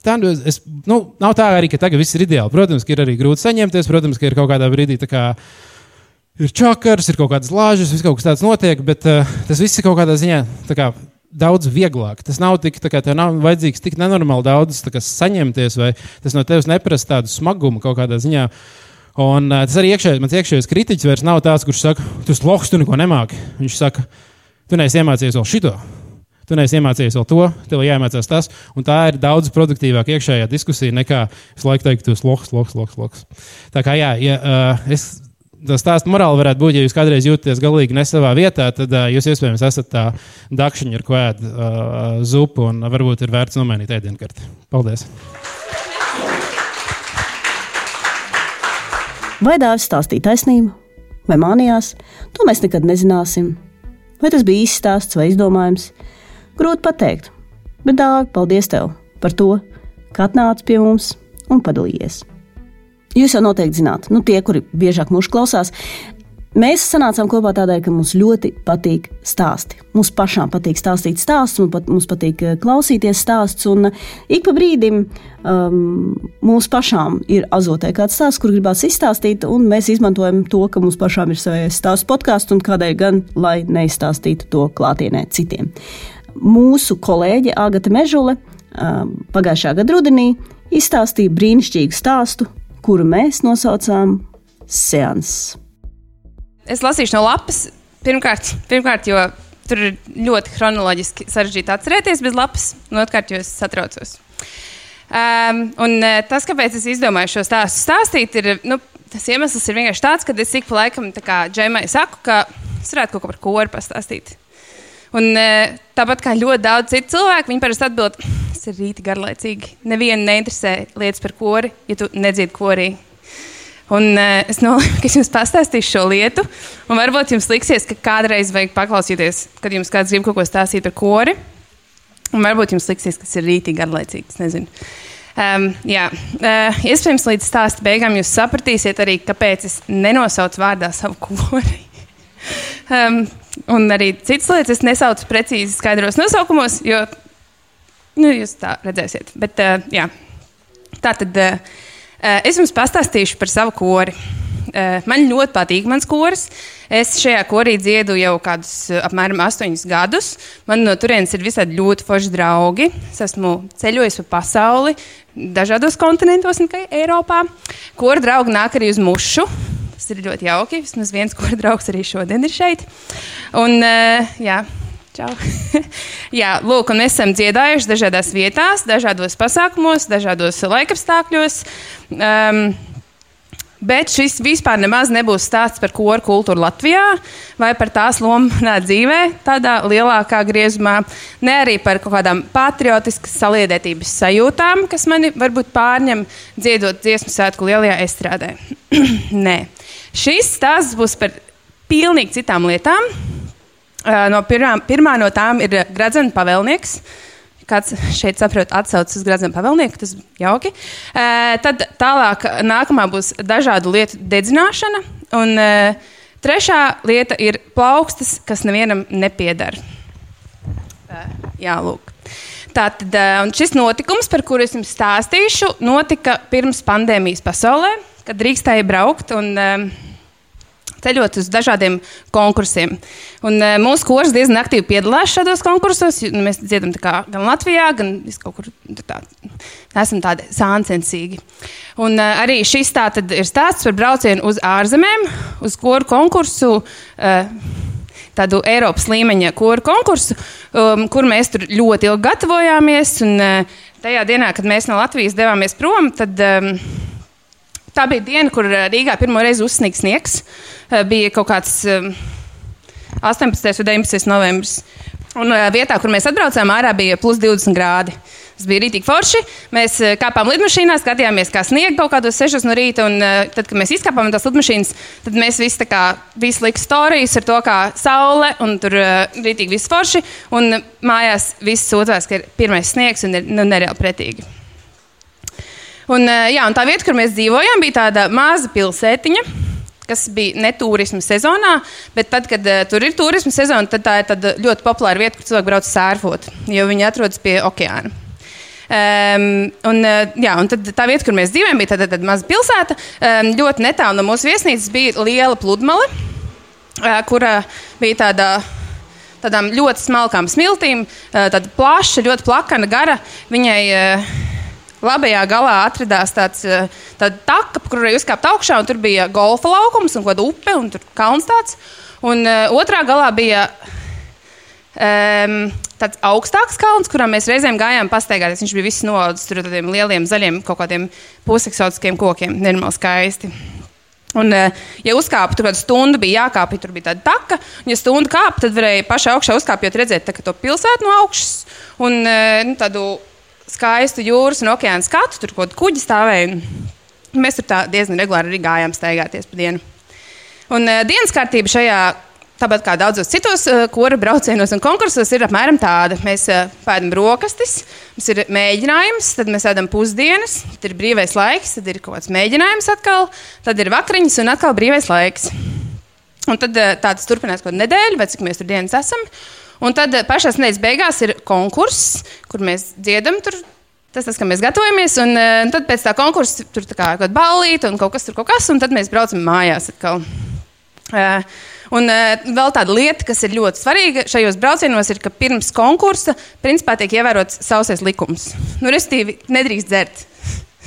Tā nu, es, nu, nav tā arī, ka tagad viss ir ideāli. Protams, ka ir arī grūti saņemties, protams, ka ir kaut kādā brīdī kā, ir čakars, ir kaut kādas lāžas, viss kaut kas tāds notiek, bet uh, tas viss ir kaut kādā ziņā. Kā, Daudz vieglāk. Tas nav tik, tā kā tev nav vajadzīgs tik nenormāli daudz kā, saņemties, vai tas no tevis neprasa tādu smagumu kaut kādā ziņā. Uh, Un uh, tas arī iekšējais, mans iekšējais kritiķis vairs nav tāds, kurš saka, tu esi loks, tu neko nemāki. Viņš saka, tu neesi iemācījies vēl šito. Tu neesi iemācījies vēl to, tev jāiemācās tas. Un tā ir daudz produktīvāka iekšējā diskusija nekā visu laiku teikt, tu esi loks, loks, loks. loks. Tā kā jā, ja, uh, es, tas stāsts morāli varētu būt, ja jūs kādreiz jūtaties galīgi ne savā vietā, tad uh, jūs iespējams esat tā dakšiņa, ar ko ēd uh, zupu, un varbūt ir vērts nomainīt ēdienkarti. Paldies! Vai dāvis stāstīja taisnību, vai mānījās, to mēs nekad nezināsim. Vai tas bija izstāsts vai izdomājums, grūti pateikt. Bet dāvi, paldies tev par to, ka atnāci pie mums un padalījies. Jūs jau noteikti zināt, nu, tie, kuri biežāk mūžā klausās, Mēs sanācām kopā tādēļ, ka mums ļoti patīk stāsti. Mums pašām patīk stāstīt stāstus, mums, pat, mums patīk eh, klausīties stāstus. Un eh, ik pa brīdim um, mums pašām ir azotē kāds stāsts, kur gribās izstāstīt, un mēs izmantojam to, ka mums pašām ir savs stāstu podkāsts, un kādēļ gan, lai neizstāstītu to klātienē citiem. Mūsu kolēģe Agata Mežule um, pagājušā gada rudenī izstāstīja brīnišķīgu stāstu, kuru mēs nosaucām Seanss. Es lasīšu no lapas. Pirmkārt, pirmkārt jo tur ir ļoti chronoloģiski sarežģīti atcerēties bez lapas, un otrkārt, jo es satraucos. Um, un uh, tas, kāpēc es izdomāju šo stāstu stāstīt, ir nu, tas iemesls ir vienkārši tāds, ka es ik pa laikam Džemai saku, ka es varētu kaut ko par koru pastāstīt. Un, uh, tāpat kā ļoti daudz citu cilvēku, viņi parasti atbild, tas ir rīti garlaicīgi. Nevienu neinteresē lietas par kori, ja tu nedzirdi korī. Un, uh, es nolēmu, ka es jums pastāstīšu šo lietu. Varbūt jums liksies, ka kādreiz vajag paklausīties, kad jums kāds grib kaut ko stāstīt par kori. Un varbūt jums liksies, ka tas ir rītīgi garlaicīgs. Um, jā, uh, iespējams, līdz stāsta beigām jūs sapratīsiet arī, kāpēc es nenosaucu vārdā savu kori. [LAUGHS] um, un arī citas lietas es nesaucu precīzi skaidros nosaukumos, jo nu, jūs tā redzēsiet. Bet, uh, jā, tā tad. Uh, es jums pastāstīšu par savu kori. Eh, man ļoti patīk mans koris. Es šajā korī dziedu jau kādus eh, apmēram astoņus gadus. Man no turienes ir visādi ļoti forši draugi. Es esmu ceļojis pa pasauli, dažādos kontinentos, ne tikai Eiropā. Kora draugi nāk arī uz mušu. Tas ir ļoti jauki. Vismaz viens kora draugs arī šodien ir šeit. Un, jā, Čau. [LAUGHS] Jā, lūk, mēs esam dziedājuši dažādās vietās, dažādos pasākumos, dažādos laikapstākļos. Um, Bet šis vispār nemaz nebūs stāsts par koru kultūru Latvijā vai par tās lomu manā dzīvē, tādā lielākā griezumā, ne arī par kaut kādām patriotiskas saliedētības sajūtām, kas mani varbūt pārņem dziedot dziesmu svētku lielajā estrādē. [CLEARS THROAT] Nē, šis stāsts būs par pilnīgi citām lietām. No pirmā, pirmā no tām ir Gradzena pavēlnieks kāds šeit saprot, atsaucas uz Gradzena pavēlnieku, tas jauki. E, tad tālāk nākamā būs dažādu lietu dedzināšana. Un trešā lieta ir plaukstas, kas nevienam nepiedara. Jā, lūk. Tātad šis notikums, par kuru es jums stāstīšu, notika pirms pandēmijas pasaulē, kad drīkstēja braukt. Un, uh, ceļot uz dažādiem konkursiem. Un, uh, mūsu kurs diezgan aktīvi piedalās šādos konkursos. Mēs dziedam gan Latvijā, gan kaut kur tā, esam tādi sāncensīgi. Un, uh, arī šis tā ir stāsts par braucienu uz ārzemēm, uz koru konkursu. Uh, Tādu Eiropas līmeņa koru konkursu, um, kur mēs tur ļoti ilgi gatavojāmies. Un, uh, tajā dienā, kad mēs no Latvijas devāmies prom, tad um, tā bija diena, kur Rīgā pirmo reizi uzsnigs sniegs. Eh, bija kaut kāds 18. un 19. novembris. Un eh, vietā, kur mēs atbraucām, ārā bija plus 20 grādi. Tas bija rītīgi forši. Mēs eh, kāpām lidmašīnā, skatījāmies, kā sniega kaut kādos 6 no rīta. Un, tad, kad mēs izkāpām no tās lidmašīnas, tad mēs visi, kā, visi likām stāstus ar to, kā saule un tur rītīgi viss forši. Un mājās viss sūdzās, ka ir pirmais sniegs un ir nu, nereāli pretīgi. Un, jā, un tā vieta, kur mēs dzīvojām, bija tāda maza pilsētiņa kas bija ne turisma sezonā, bet tad, kad uh, tur ir turisma sezona, tad tā ir ļoti populāra vieta, kur cilvēki brauc sērfot, jo viņi atrodas pie okeāna. Um, un, uh, jā, un tā vieta, kur mēs dzīvojam, bija tāda, tāda maza pilsēta. Um, ļoti netālu no mūsu viesnīcas bija liela pludmale, uh, kura bija tāda tādām ļoti smalkām smiltīm, tāda plaša, ļoti plakana, gara. Viņai uh, Labajā galā atradās tāds eh, taka, kur varēja uzkāpt augšā, un tur bija golfa laukums un kāda upe un kalns tāds. Un uh, otrā galā bija um, tāds augstāks kalns, kurā mēs reizēm gājām pastaigāties. Viņš bija viss noaudzis tur ar tādiem lieliem zaļiem kaut kādiem puseksotiskiem kokiem. Nenormāli skaisti. Un, uh, ja uzkāpa tur kādu stundu, bija jākāpj, tur bija tāda taka. Un, ja stundu kāpa, tad varēja pašā augšā uzkāpjot, redzēt tā, to pilsētu no augšas un nu, tādu skaistu jūras un okeāna skatu, tur kaut kāda kuģa stāvēja. Mēs tur diezgan regulāri arī gājām staigāties pa dienu. Un uh, dienas kārtība šajā, tāpat kā daudzos citos uh, kora braucienos un konkursos, ir apmēram tāda. Mēs uh, pēdām brokastis, mums ir mēģinājums, tad mēs ēdam pusdienas, tad ir brīvais laiks, tad ir kaut kāds mēģinājums atkal, tad ir vakariņas un atkal brīvais laiks. Un tad uh, tāds turpinās kaut kādu nedēļu, vai cik mēs tur dienas esam. Un tad eh, pašā nedēļas beigās ir konkurss, kur mēs dziedam. Tur, Tas tas, kā mēs gatavojamies, un, eh, tad pēc tā konkursa tur tā kā kaut kāda balīta un kaut kas tur, kaut kas, un tad mēs braucam mājās atkal. Uh, un uh, vēl tāda lieta, kas ir ļoti svarīga šajos braucienos, ir, ka pirms konkursa principā tiek ievērots sausais likums. Nu, Restīvi, nedrīkst dzert.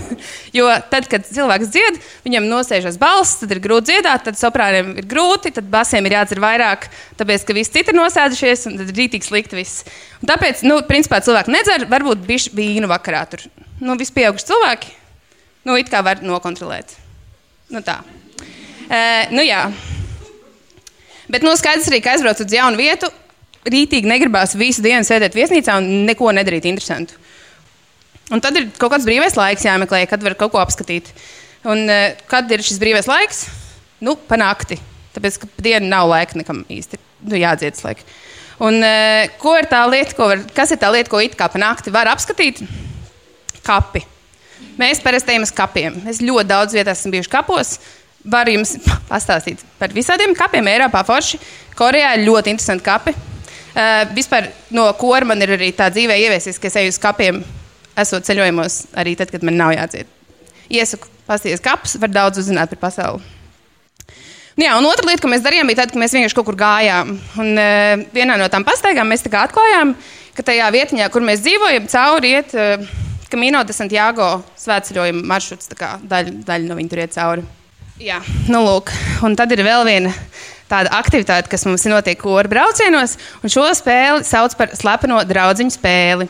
[LAUGHS] jo tad, kad cilvēks dzied, viņam nosēžas balss, tad ir grūti dziedāt, tad soprāniem ir grūti, tad basiem ir jādzer vairāk, tāpēc, ka visi citi ir nosēdušies, un tad ir rītīgi slikti viss. Un tāpēc, nu, principā cilvēki nedzer, varbūt bišķi vīnu vakarā tur. Nu, vispieauguši cilvēki, nu, it kā var nokontrolēt. Nu, tā. E, nu, jā. Bet, nu, skaidrs arī, ka aizbrauc uz jaunu vietu, rītīgi negribās visu dienu sēdēt viesnīcā un neko nedarīt interesantu. Un tad ir kaut kāds brīvais laiks jāmeklē, kad var kaut ko apskatīt. Un, uh, kad ir šis brīvais laiks? Nu, panākti. Tāpēc, ka diena nav laika nekam īsti nu, jādziedas laika. Un, uh, ko ir tā lieta, ko var, kas ir tā lieta, ko it kā panākti var apskatīt? Kapi. Mēs parasti ejam uz kapiem. Mēs ļoti daudz vietās esam bijuši kapos. Varu jums [LAUGHS] pastāstīt par visādiem kapiem. Eiropā forši. Korejā ir ļoti interesanti kapi. Uh, vispār no kora man ir arī tā dzīvē ieviesies, ka es eju uz kapiem esot ceļojumos, arī tad, kad man nav jādzied. Iesaku pasties kapus, var daudz uzzināt par pasauli. Nu jā, un otra lieta, ko mēs darījām, bija tad, ka mēs vienkārši kaut kur gājām. Un, uh, vienā no tām pastaigām mēs atklājām, ka tajā vietā, kur mēs dzīvojam, cauri iet uh, Camino de Santiago svētceļojuma maršruts. Daļa, daļa no viņa tur iet cauri. Jā, nu lūk, un tad ir vēl viena tāda aktivitāte, kas mums notiek koru braucienos, un šo spēli sauc par slepeno draugu spēli.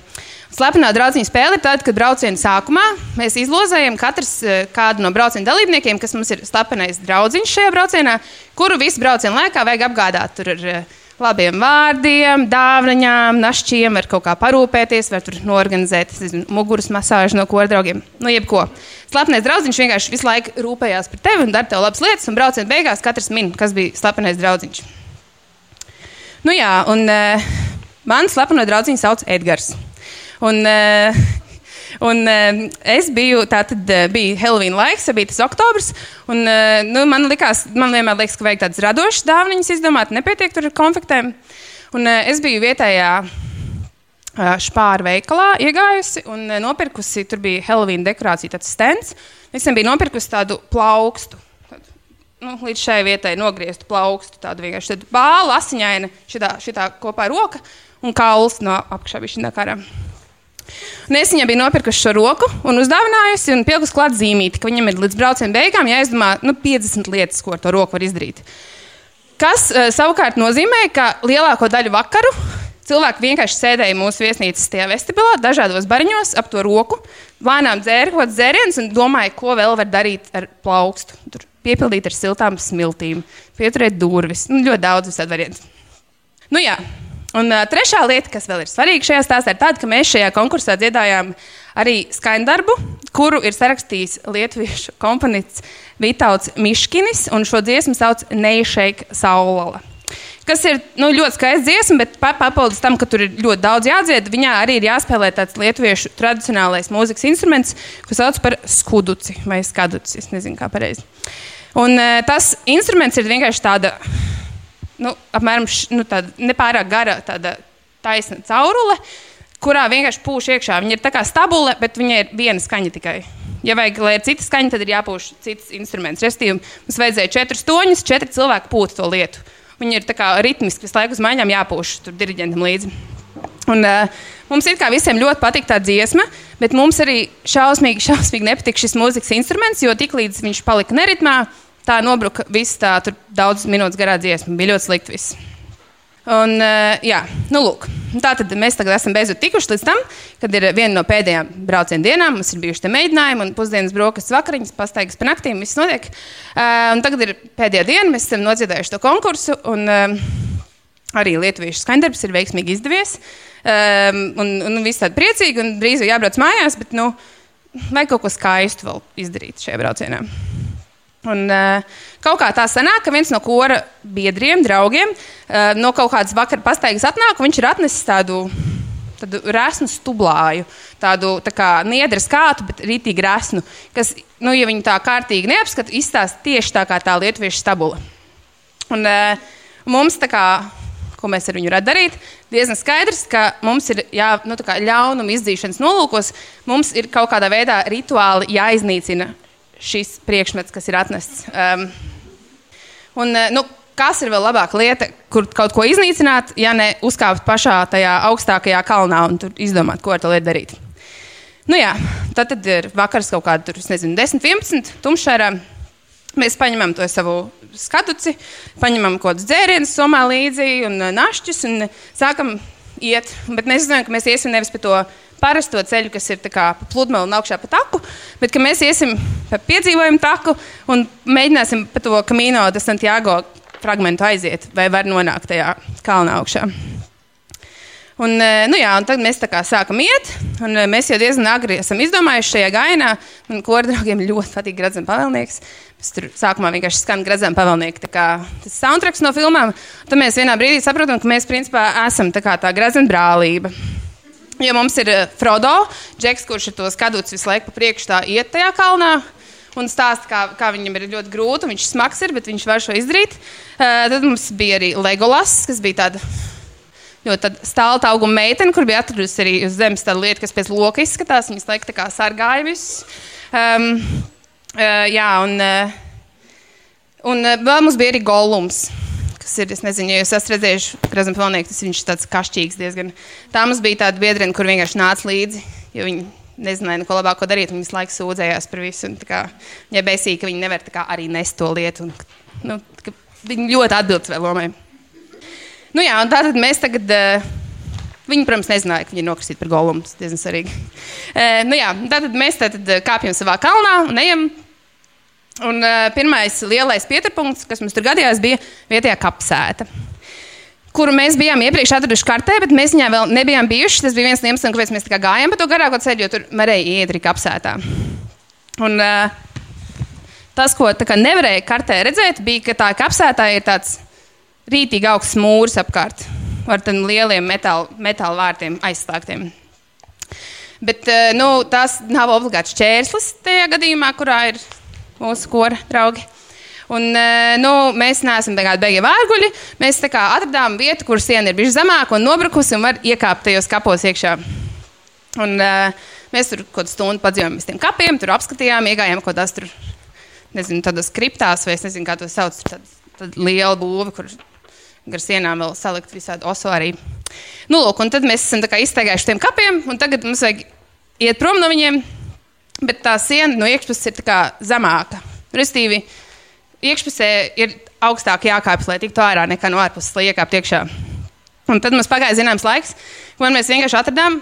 Slepenā draudziņa spēle ir tāda, ka brauciena sākumā mēs izlozējam katrs eh, kādu no brauciena dalībniekiem, kas mums ir slepenais draudziņš šajā braucienā, kuru visu braucienu laikā vajag apgādāt. Tur ir eh, labiem vārdiem, dāvanām, našķiem, var kaut kā parūpēties, var tur norganizēt zinu, muguras masāžu no kora draugiem. Nu, jebko. Slepenais draugs vienkārši visu laiku rūpējās par tevi un dara tev labas lietas, un brauciena beigās katrs min, kas bija slepenais draugs. Nu, jā, un uh, man slepeno draugu sauc Edgars. Un, uh, Un, uh, es biju, tā tad uh, bija Halloween laiks, bija tas oktobris. Un, uh, nu, man, likās, man vienmēr liekas, ka vajag tādas radošas dāvanas izdomāt, nepietiek ar konfektēm. Un, uh, es biju vietējā uh, špāra veikalā iegājusi un uh, nopirkusi, tur bija Halloween dekorācija, tāds stends. Visiem bija nopirkusi tādu plaukstu. Tādu, nu, līdz šai vietai nogrieztu plaukstu, tādu vienkārši tādu bālu, asiņainu, šitā, šitā kopā roka un kauls no apakšā bija šī nakara. Un es viņai biju nopirkusi šo roku un uzdāvinājusi un pielikusi klāt zīmīti, ka viņam ir līdz brauciena beigām jāizdomā nu, 50 lietas, ko ar to roku var izdarīt. Kas uh, savukārt nozīmē, ka lielāko daļu vakaru cilvēki vienkārši sēdēja mūsu viesnīcas tajā vestibilā, dažādos bariņos ap to roku, lēnām dzēra kaut kāds dzēriens un domāja, ko vēl var darīt ar plaukstu. Tur piepildīt ar siltām smiltīm, pieturēt durvis. Nu, ļoti daudz visādi variantu. Nu, jā, Un uh, trešā lieta, kas vēl ir svarīga šajā stāstā, ir tāda, ka mēs šajā konkursā dziedājām arī skaņdarbu, kuru ir sarakstījis lietuviešu komponists Vitāls Miškinis, un šo dziesmu sauc Neišeika Saulala. Kas ir nu, ļoti skaists dziesma, bet papildus tam, ka tur ir ļoti daudz jādzied, viņā arī ir jāspēlē tāds lietuviešu tradicionālais mūzikas instruments, ko sauc par skuduci vai skaduci. Es nezinu, kā pareizi. Un uh, tas instruments ir vienkārši tāda nu, apmēram nu, tāda nepārāk gara, tāda taisna caurule, kurā vienkārši pūš iekšā. Viņa ir tā kā stabule, bet viņai ir viena skaņa tikai. Ja vajag, lai ir cita skaņa, tad ir jāpūš cits instruments. Restīvi, mums vajadzēja četrus toņus, četri cilvēki pūta to lietu. Viņi ir ritmiski, visu laiku uz maiņām jāpūš tur diriģentam līdzi. Un, uh, mums ir kā visiem ļoti patīk tā dziesma, bet mums arī šausmīgi, šausmīgi nepatīk šis mūzikas instruments, jo tiklīdz viņš palika neritmā, tā nobruka viss tā daudz minūtes garā dziesma. Bija ļoti slikti viss. Un, uh, jā, nu, lūk, tā tad mēs tagad esam beidzot tikuši līdz tam, kad ir viena no pēdējām brauciena dienām. Mums ir bijuši te mēģinājumi, un pusdienas brokastis vakariņas, pastaigas pa naktīm, viss notiek. Uh, tagad ir pēdējā diena, mēs esam nodziedājuši to konkursu, un uh, arī lietuviešu skaņdarbs ir veiksmīgi izdevies. Um, un, un viss tāds priecīgi, un drīz jau jābrauc mājās, bet nu, vajag kaut ko skaistu vēl izdarīt šajā braucienā. Un, uh, kaut kā tā sanāk, ka viens no kora biedriem, draugiem, uh, no kaut kādas vakara pastaigas atnāk, un viņš ir atnesis tādu, resnu stublāju, tādu tā kā niedra skātu, bet rītīgi resnu, kas, nu, ja viņi tā kārtīgi neapskata, izstāsta tieši tā kā tā lietuviešu stabula. Un, uh, mums tā kā ko mēs ar viņu varētu darīt. Diezgan skaidrs, ka mums ir jā, nu, ļaunuma izdzīšanas nolūkos, mums ir kaut kādā veidā rituāli jāiznīcina šis priekšmets, kas ir atnests. Um, un, eh, nu, kas ir vēl labāka lieta, kur kaut ko iznīcināt, ja ne uzkāpt pašā tajā augstākajā kalnā un izdomāt, ko ar to lietu darīt? Nu, jā, tad, tad ir vakars kaut kāda, tur, nezinu, 10, 11, tumšā. Mēs paņemam to savu skatuci, paņemam kaut kādus dzērienus, somā līdzi un eh, našķus un sākam iet. Bet mēs zinām, ka mēs iesim nevis pa to parasto ceļu, kas ir pa pludmali un augšā pa taku, bet mēs iesim pa piedzīvojumu taku un mēģināsim pa to Camino de Santiago fragmentu aiziet, vai var nonākt tajā kalna augšā. Un, e, nu jā, un tad mēs sākam iet, un e, mēs jau diezgan agri esam izdomājuši šajā gainā. Man kordraugiem ļoti patīk Gradzena pavēlnieks. Mēs tur sākumā vienkārši skan Gradzena pavēlnieka tas soundtracks no filmām. Tad mēs vienā brīdī saprotam, ka mēs principā esam tā kā tā Gradzena brālība. Jo mums ir eh, Frodo, Džeks, kurš ir to skaduts visu laiku pa priekšu, tā iet tajā kalnā. Un stāsta, kā, kā viņam ir ļoti grūti, viņš smags ir, bet viņš var šo izdarīt. Uh, tad mums bija arī Legolas, kas bija tāda ļoti stāla auguma meitene, kur bija atradusi arī uz zemes tādu lietu, kas pēc loka izskatās. Viņas laikam tā kā sargāja visus. Um, uh, jā, un, uh, un uh, vēl mums bija arī Golums kas ir, es nezinu, ja jūs esat redzējuši Krasnodēļ Falnieku, tas viņš tāds kašķīgs diezgan. Tā mums bija tāda biedrene, kur vienkārši nāca līdzi, jo viņi nezināja, ko labāk darīt. Viņi visu laiku sūdzējās par visu. Un, kā, ja bēsīgi, ka viņi nevar kā, arī nest to lietu. Un, nu, viņi ļoti atbild savai lomai. Nu, jā, un tātad mēs tagad uh, Viņi, protams, nezināja, ka viņi ir nokristīti par golumu. Tas diezgan svarīgi. E, nu jā, tātad mēs tātad kāpjam savā kalnā un ejam. Un, uh, pirmais lielais pieturpunkts, kas mums tur gadījās, bija vietējā kapsēta. Kuru mēs bijām iepriekš atraduši kartē, bet mēs viņā vēl nebijām bijuši. Tas bija viens no iemesliem, kāpēc mēs gājām pa to garāko ceļu, jo tur varēja iet arī kapsētā. Un, uh, tas, ko nevarēja kartē redzēt, bija, ka tā kapsētā ir tāds rītīgi augsts mūris apkārt ar tādiem lieliem metāla, metāla vārtiem aizslēgtiem. Bet eh, nu, tas nav obligāti šķērslis tajā gadījumā, kurā ir mūsu kora draugi. Un, eh, nu, mēs neesam beigti vārguļi. Mēs atradām vietu, kur siena ir bijusi zemāka un nobrukusi, un var iekāpt tajos kapos iekšā. Un, uh, mēs tur kaut kādu stundu padzīvojām uz tiem kapiem, tur apskatījām, iegājām kaut kādās tur, nezinu, tādas kriptās, vai es nezinu, kā to sauc. Tad, tad liela būva, kur gar sienām vēl salikt visādi oso arī. Nu, lūk, un tad mēs esam izteigājuši tiem kapiem, un tagad mums vajag iet prom no viņiem, bet tā siena no iekšpuses ir zemāka. Restīvi, iekšpusē ir augstāk jākāpjas, lai tiktu ārā nekā no ārpuses, lai iekāptu iekšā. Un tad mums pagāja zināms laiks, kad mēs vienkārši atradām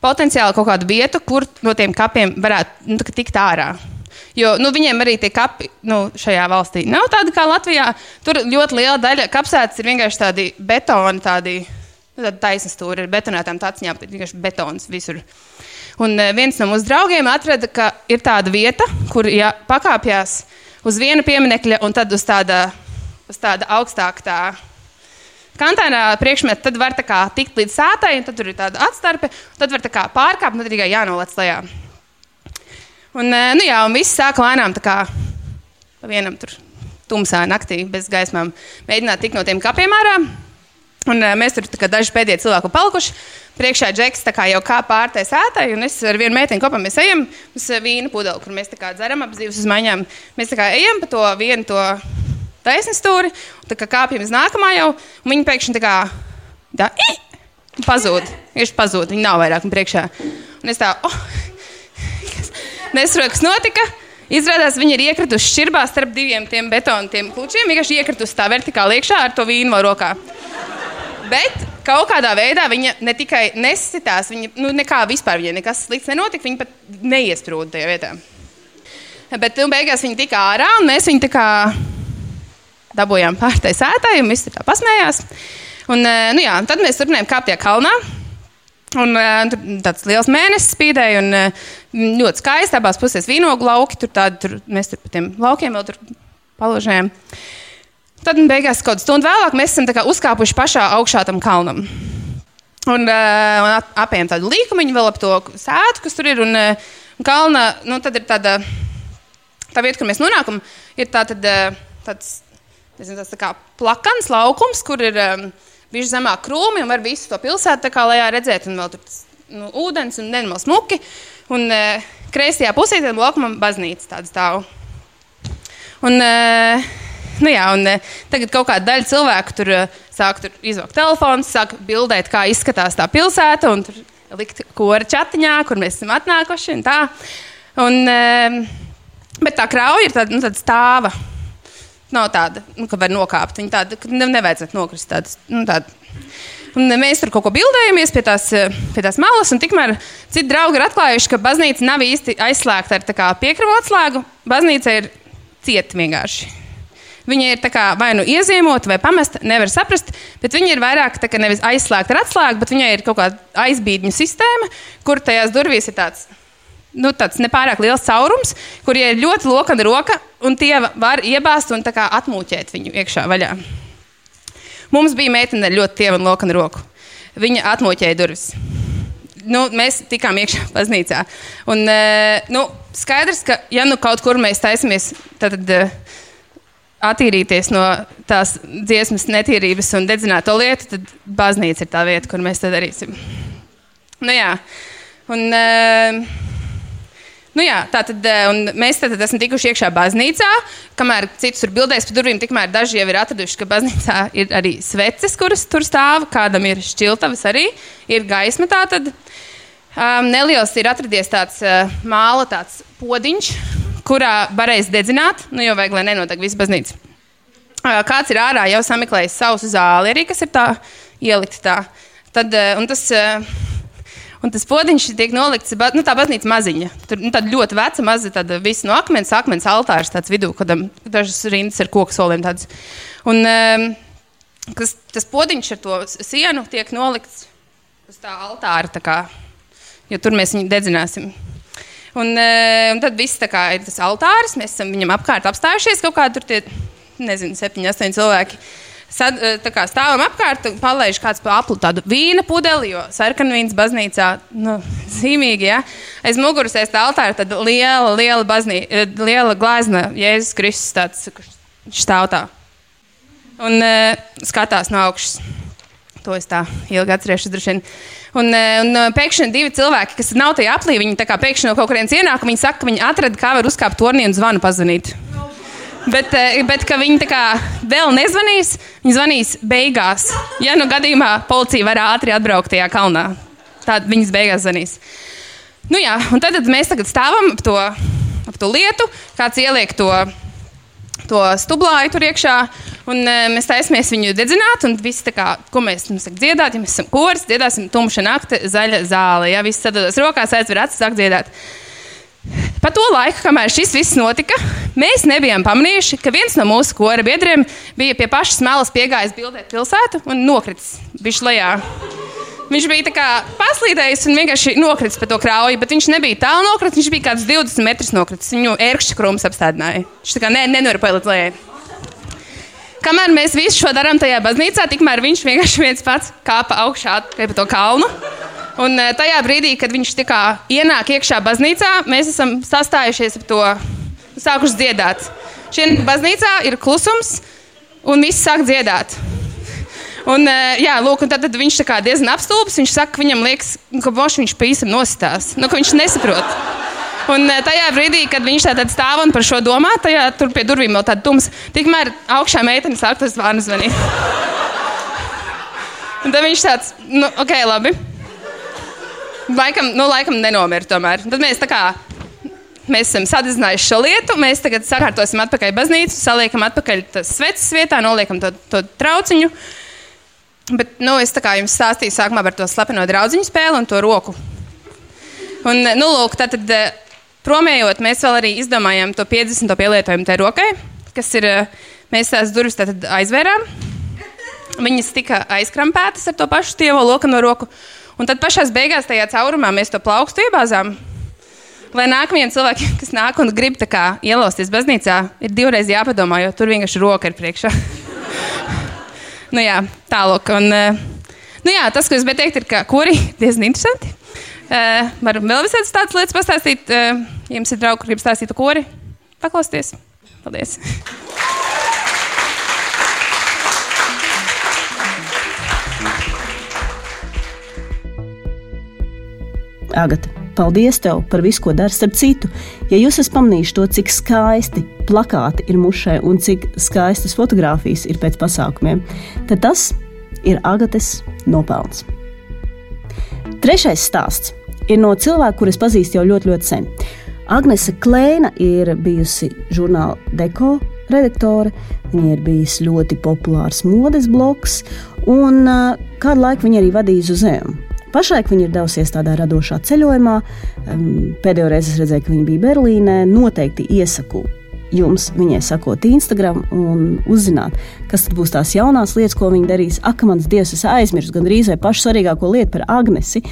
potenciāli kaut kādu vietu, kur no tiem kapiem varētu nu, tikt ārā. Jo nu, viņiem arī tie kapi nu, šajā valstī nav tādi kā Latvijā. Tur ļoti liela daļa kapsētas ir vienkārši tādi betoni, tādi nu, taisni stūri ar betonētām tāciņām, vienkārši betons visur. Un eh, viens no mūsu draugiem atrada, ka ir tāda vieta, kur ja pakāpjas uz viena pieminiekļa un tad uz tāda, uz tāda augstāka tā kantāna priekšmeta, tad var kā, tikt līdz sētai, un tad tur ir tāda atstarpe, tad var kā, pārkāpt, un tad tikai jānolec lejā. Un, eh, nu, jā, un viss sāka lēnām tā kā pa vienam tur tumsā naktī bez gaismām mēģināt tikt no tiem kapiem ārā. Un, uh, mēs tur daži pēdējie cilvēki palikuši. Priekšā džeks jau kā pārtais ētai, un es ar vienu meiteni kopā mēs ejam uz vīna pudeli, kur mēs dzeram ap divas uz maiņām. Mēs ejam pa to vienu to taisnu stūri, un kā kāpjam uz nākamā jau, un viņi pēkšņi tā kā tā, pazūd. Viņš pazūd, viņi nav vairāk priekšā. Un es tā, oh, nesaprotu, kas notika. Izrādās, viņi ir iekrituši šķirbā starp diviem tiem betonu klučiem. Vienkārši iekritusi tā vertikāli iekšā ar to vīnu rokā. Bet kaut kādā veidā viņa ne tikai nesitās, viņa nu, nekā vispār viņai nekas slikts nenotika. Viņa pat neiesprūda tajā vietā. Bet nu, beigās viņa tika ārā un mēs viņu tā kā dabūjām pārtai sētai un viss tā pasmējās. Un, eh, nu, jā, tad mēs turpinājām kāpt tajā kalnā. Un, tur tāds liels mēnesis spīdēja, un uh, ļoti skaisti abās pusēs vīnogu lauki. Tur tādi, tur, mēs tur pa tiem laukiem vēl tur paložējām. Tad beigās, kaut stundu vēlāk, mēs esam uzkāpuši pašā augšā tam kalnam. Un, uh, un apējām tādu līkumiņu vēl ap to sētu, kas tur ir. Un, uh, kalna, nu, tad ir tāda, tā vieta, kur mēs nonākam, ir tā, tad, uh, tāds, nezinu, tāds tā kā plakans laukums, kur ir. Uh, Viņš zemāk krūmi un var visu to pilsētu kā lejā redzēt, un vēl tur nu, ūdens un nenormāli smuki. Un e, kreisajā pusē tam laukumam baznīca tāda stāv. Un, e, nu jā, un, e, tagad kaut kāda daļa cilvēku tur e, sāk tur izvākt telefons, sāk bildēt, kā izskatās tā pilsēta, un tur likt kora chatiņā, kur mēs esam atnākuši. Un tā. un, e, bet tā krauja ir tāda, nu, tāda stāva nav tāda, nu, ka var nokāpt. Viņa tāda, ka nevajadzētu nokrist. Tādas, nu, tāda. Un mēs tur kaut ko bildējamies pie tās, pie tās malas, un tikmēr citi draugi ir atklājuši, ka baznīca nav īsti aizslēgta ar piekrivu atslēgu. Baznīca ir cieta vienkārši. Viņa ir kā, vai nu iezīmota, vai pamesta, nevar saprast, bet viņa ir vairāk kā, nevis aizslēgta ar atslēgu, bet viņai ir kaut kāda aizbīdņu sistēma, kur tajās durvīs ir tāds nu, tāds nepārāk liels caurums, kur ir ļoti lokana roka, un tie var iebāzt un atmūķēt viņu iekšā vaļā. Mums bija meitene ar ļoti tieva un lokana roku. Viņa atmūķēja durvis. Nu, mēs tikām iekšā baznīcā. Un, e, nu, skaidrs, ka ja nu kaut kur mēs taisamies tad, tad, e, attīrīties no tās dziesmas netīrības un dedzināto lietu, tad baznīca ir tā vieta, kur mēs to darīsim. Nu, jā. Un, uh, Nu jā, tā tad eh, mēs tad esam tikuši iekšā baznīcā, kamēr citus tur bildēs pa durvīm, tikmēr daži jau ir atraduši, ka baznīcā ir arī sveces, kuras tur stāv, kādam ir šķiltavas arī, ir gaisma tātad. Um, neliels ir atradies tāds uh, māla tāds podiņš, kurā varēs dedzināt, nu jau vajag, lai nenodeg visu baznīcu. Uh, kāds ir ārā jau sameklējis savu zāli arī, kas ir tā ielikta tā Tad, uh, un tas, uh, un tas podziņš tiek nolikts, nu, tā baznīca maziņa. Tur nu, ļoti veca, maza, tāda viss no akmens, akmens altārs tāds vidū, kādam dažas rindas ar koku soliem tāds. Un um, kas, tas podziņš ar to sienu tiek nolikts uz tā altāra, tā kā, jo tur mēs viņu dedzināsim. Un, uh, un tad viss kā ir tas altārs, mēs esam viņam apkārt apstājušies kaut kādi tur tie, nezinu, septiņi, astoņi cilvēki. Sad, eh, kā stāvam apkārt, palaiž kāds pa aplu tādu vīna pudeli, jo sarkanvīns baznīcā, nu, [LAUGHS] zīmīgi, ja. Aiz muguras aiz tā altāra tāda liela, liela, baznī, eh, liela glāzna Jēzus Kristus tāds, kurš stāv tā. Un uh, skatās no augšas. To es tā ilgi atcerēšos, droši vien. Un, un pēkšņi divi cilvēki, kas nav tajā aplī, viņi pēkšņi no kaut kurienes ienāk, viņi saka, ka viņi atrada, kā var uzkāpt tornī un zvanu pazvanīt. Bet, eh, bet ka viņi kā vēl nezvanīs, viņi zvanīs beigās. Ja nu gadījumā policija var ātri atbraukt tajā kalnā, tad viņas beigās zvanīs. Nu jā, tad, tad mēs tagad stāvam ap to, ap to lietu, kāds ieliek to, to stublāju tur iekšā, un e, mēs taisamies viņu dedzināt, un viss kā, ko mēs saka dziedāt, ja mēs esam koris, dziedāsim tumša nakte, zaļa zāle, ja viss sadodas rokās, aizver acis, sāk dziedāt. Pa to laiku, kamēr šis viss notika, mēs nebijām pamanījuši, ka viens no mūsu kora biedriem bija pie pašas malas piegājis bildēt pilsētu un nokritis bišķi lejā. Viņš bija kā paslīdējis un vienkārši nokritis pa to krauju, bet viņš nebija tālu nokritis, viņš bija kaut kāds 20 metrus nokritis. Viņu ērkšķa krūms apstādināja. Viņš tā kā ne, nenorēja līdz lejai. Kamēr mēs visu šo darām tajā baznīcā, tikmēr viņš vienkārši viens pats kāpa augšā pa to kalnu. Un eh, tajā brīdī, kad viņš ienāk iekšā baznīcā, mēs esam sastājušies ap to, sākuši dziedāt. Šeit baznīcā ir klusums, un viss sāk dziedāt. Un, eh, jā, lūk, un tad, tad viņš diezgan apstulbis. Viņš saka, ka viņam liekas, ka boš viņš pīsam nostās, nu, ka viņš nesaprot. Un eh, tajā brīdī, kad viņš tā stāv un par šo domā, tajā tur pie durvīm vēl tāda tumsa, tikmēr augšā meitene sāk tas zvanu zvanīt. [LAUGHS] Un tad viņš tāds, nu, ok, labi. Laikam, nu, laikam nenomira tomēr. Tad mēs tā kā mēs esam sadedzinājuši šo lietu. Mēs tagad sakārtosim atpakaļ baznīcu, saliekam atpakaļ sveces vietā, noliekam to, to trauciņu. Bet, nu, es tā kā jums stāstīju sākumā par to slepeno draugu spēli un to roku. Un, nu, lūk, tad, eh, promējot, mēs vēl arī izdomājām to 50. pielietojumu tai rokai, kas ir, eh, mēs tās durvis aizvērām. Viņas tika aizkrampētas ar to pašu stievo lokano roku. Un tad pašā beigās tajā caurumā mēs to plaukstu iebāzām. Lai nākamajiem cilvēkiem, kas nāk un grib kā, ielausties baznīcā, ir divreiz jāpadomā, jo tur vienkārši roka ir priekšā. [LAUGHS] nu, jā, tālāk. Un, uh, nu, jā, tas, ko es gribēju teikt, ir, ka kuri diezgan interesanti. Uh, Varu vēl visādas tādas lietas pastāstīt. Uh, jums ir draugi, kuriem stāstīt kori, paklausieties. Paldies! [LAUGHS] Agata, paldies tev par visu, ko dari. Starp citu, ja jūs esat pamanījuši to, cik skaisti plakāti ir mušai un cik skaistas fotogrāfijas ir pēc pasākumiem, tad tas ir Agates nopelns. Trešais stāsts ir no cilvēka, kurus pazīstu jau ļoti, ļoti sen. Agnese Klēna ir bijusi žurnāla Deko redaktore. Viņa ir bijusi ļoti populārs modes bloks, un kādu laiku viņa arī vadīja muzeju. Pašlaik viņa ir devusies tādā radošā ceļojumā. Pēdējo reizi es redzēju, ka viņa bija Berlīnē. Noteikti iesaku jums viņai sakot Instagram un uzzināt, kas būs tās jaunās lietas, ko viņa darīs. Ak, mans dievs, es aizmirsu gandrīz vai pašu svarīgāko lietu par Agnesi.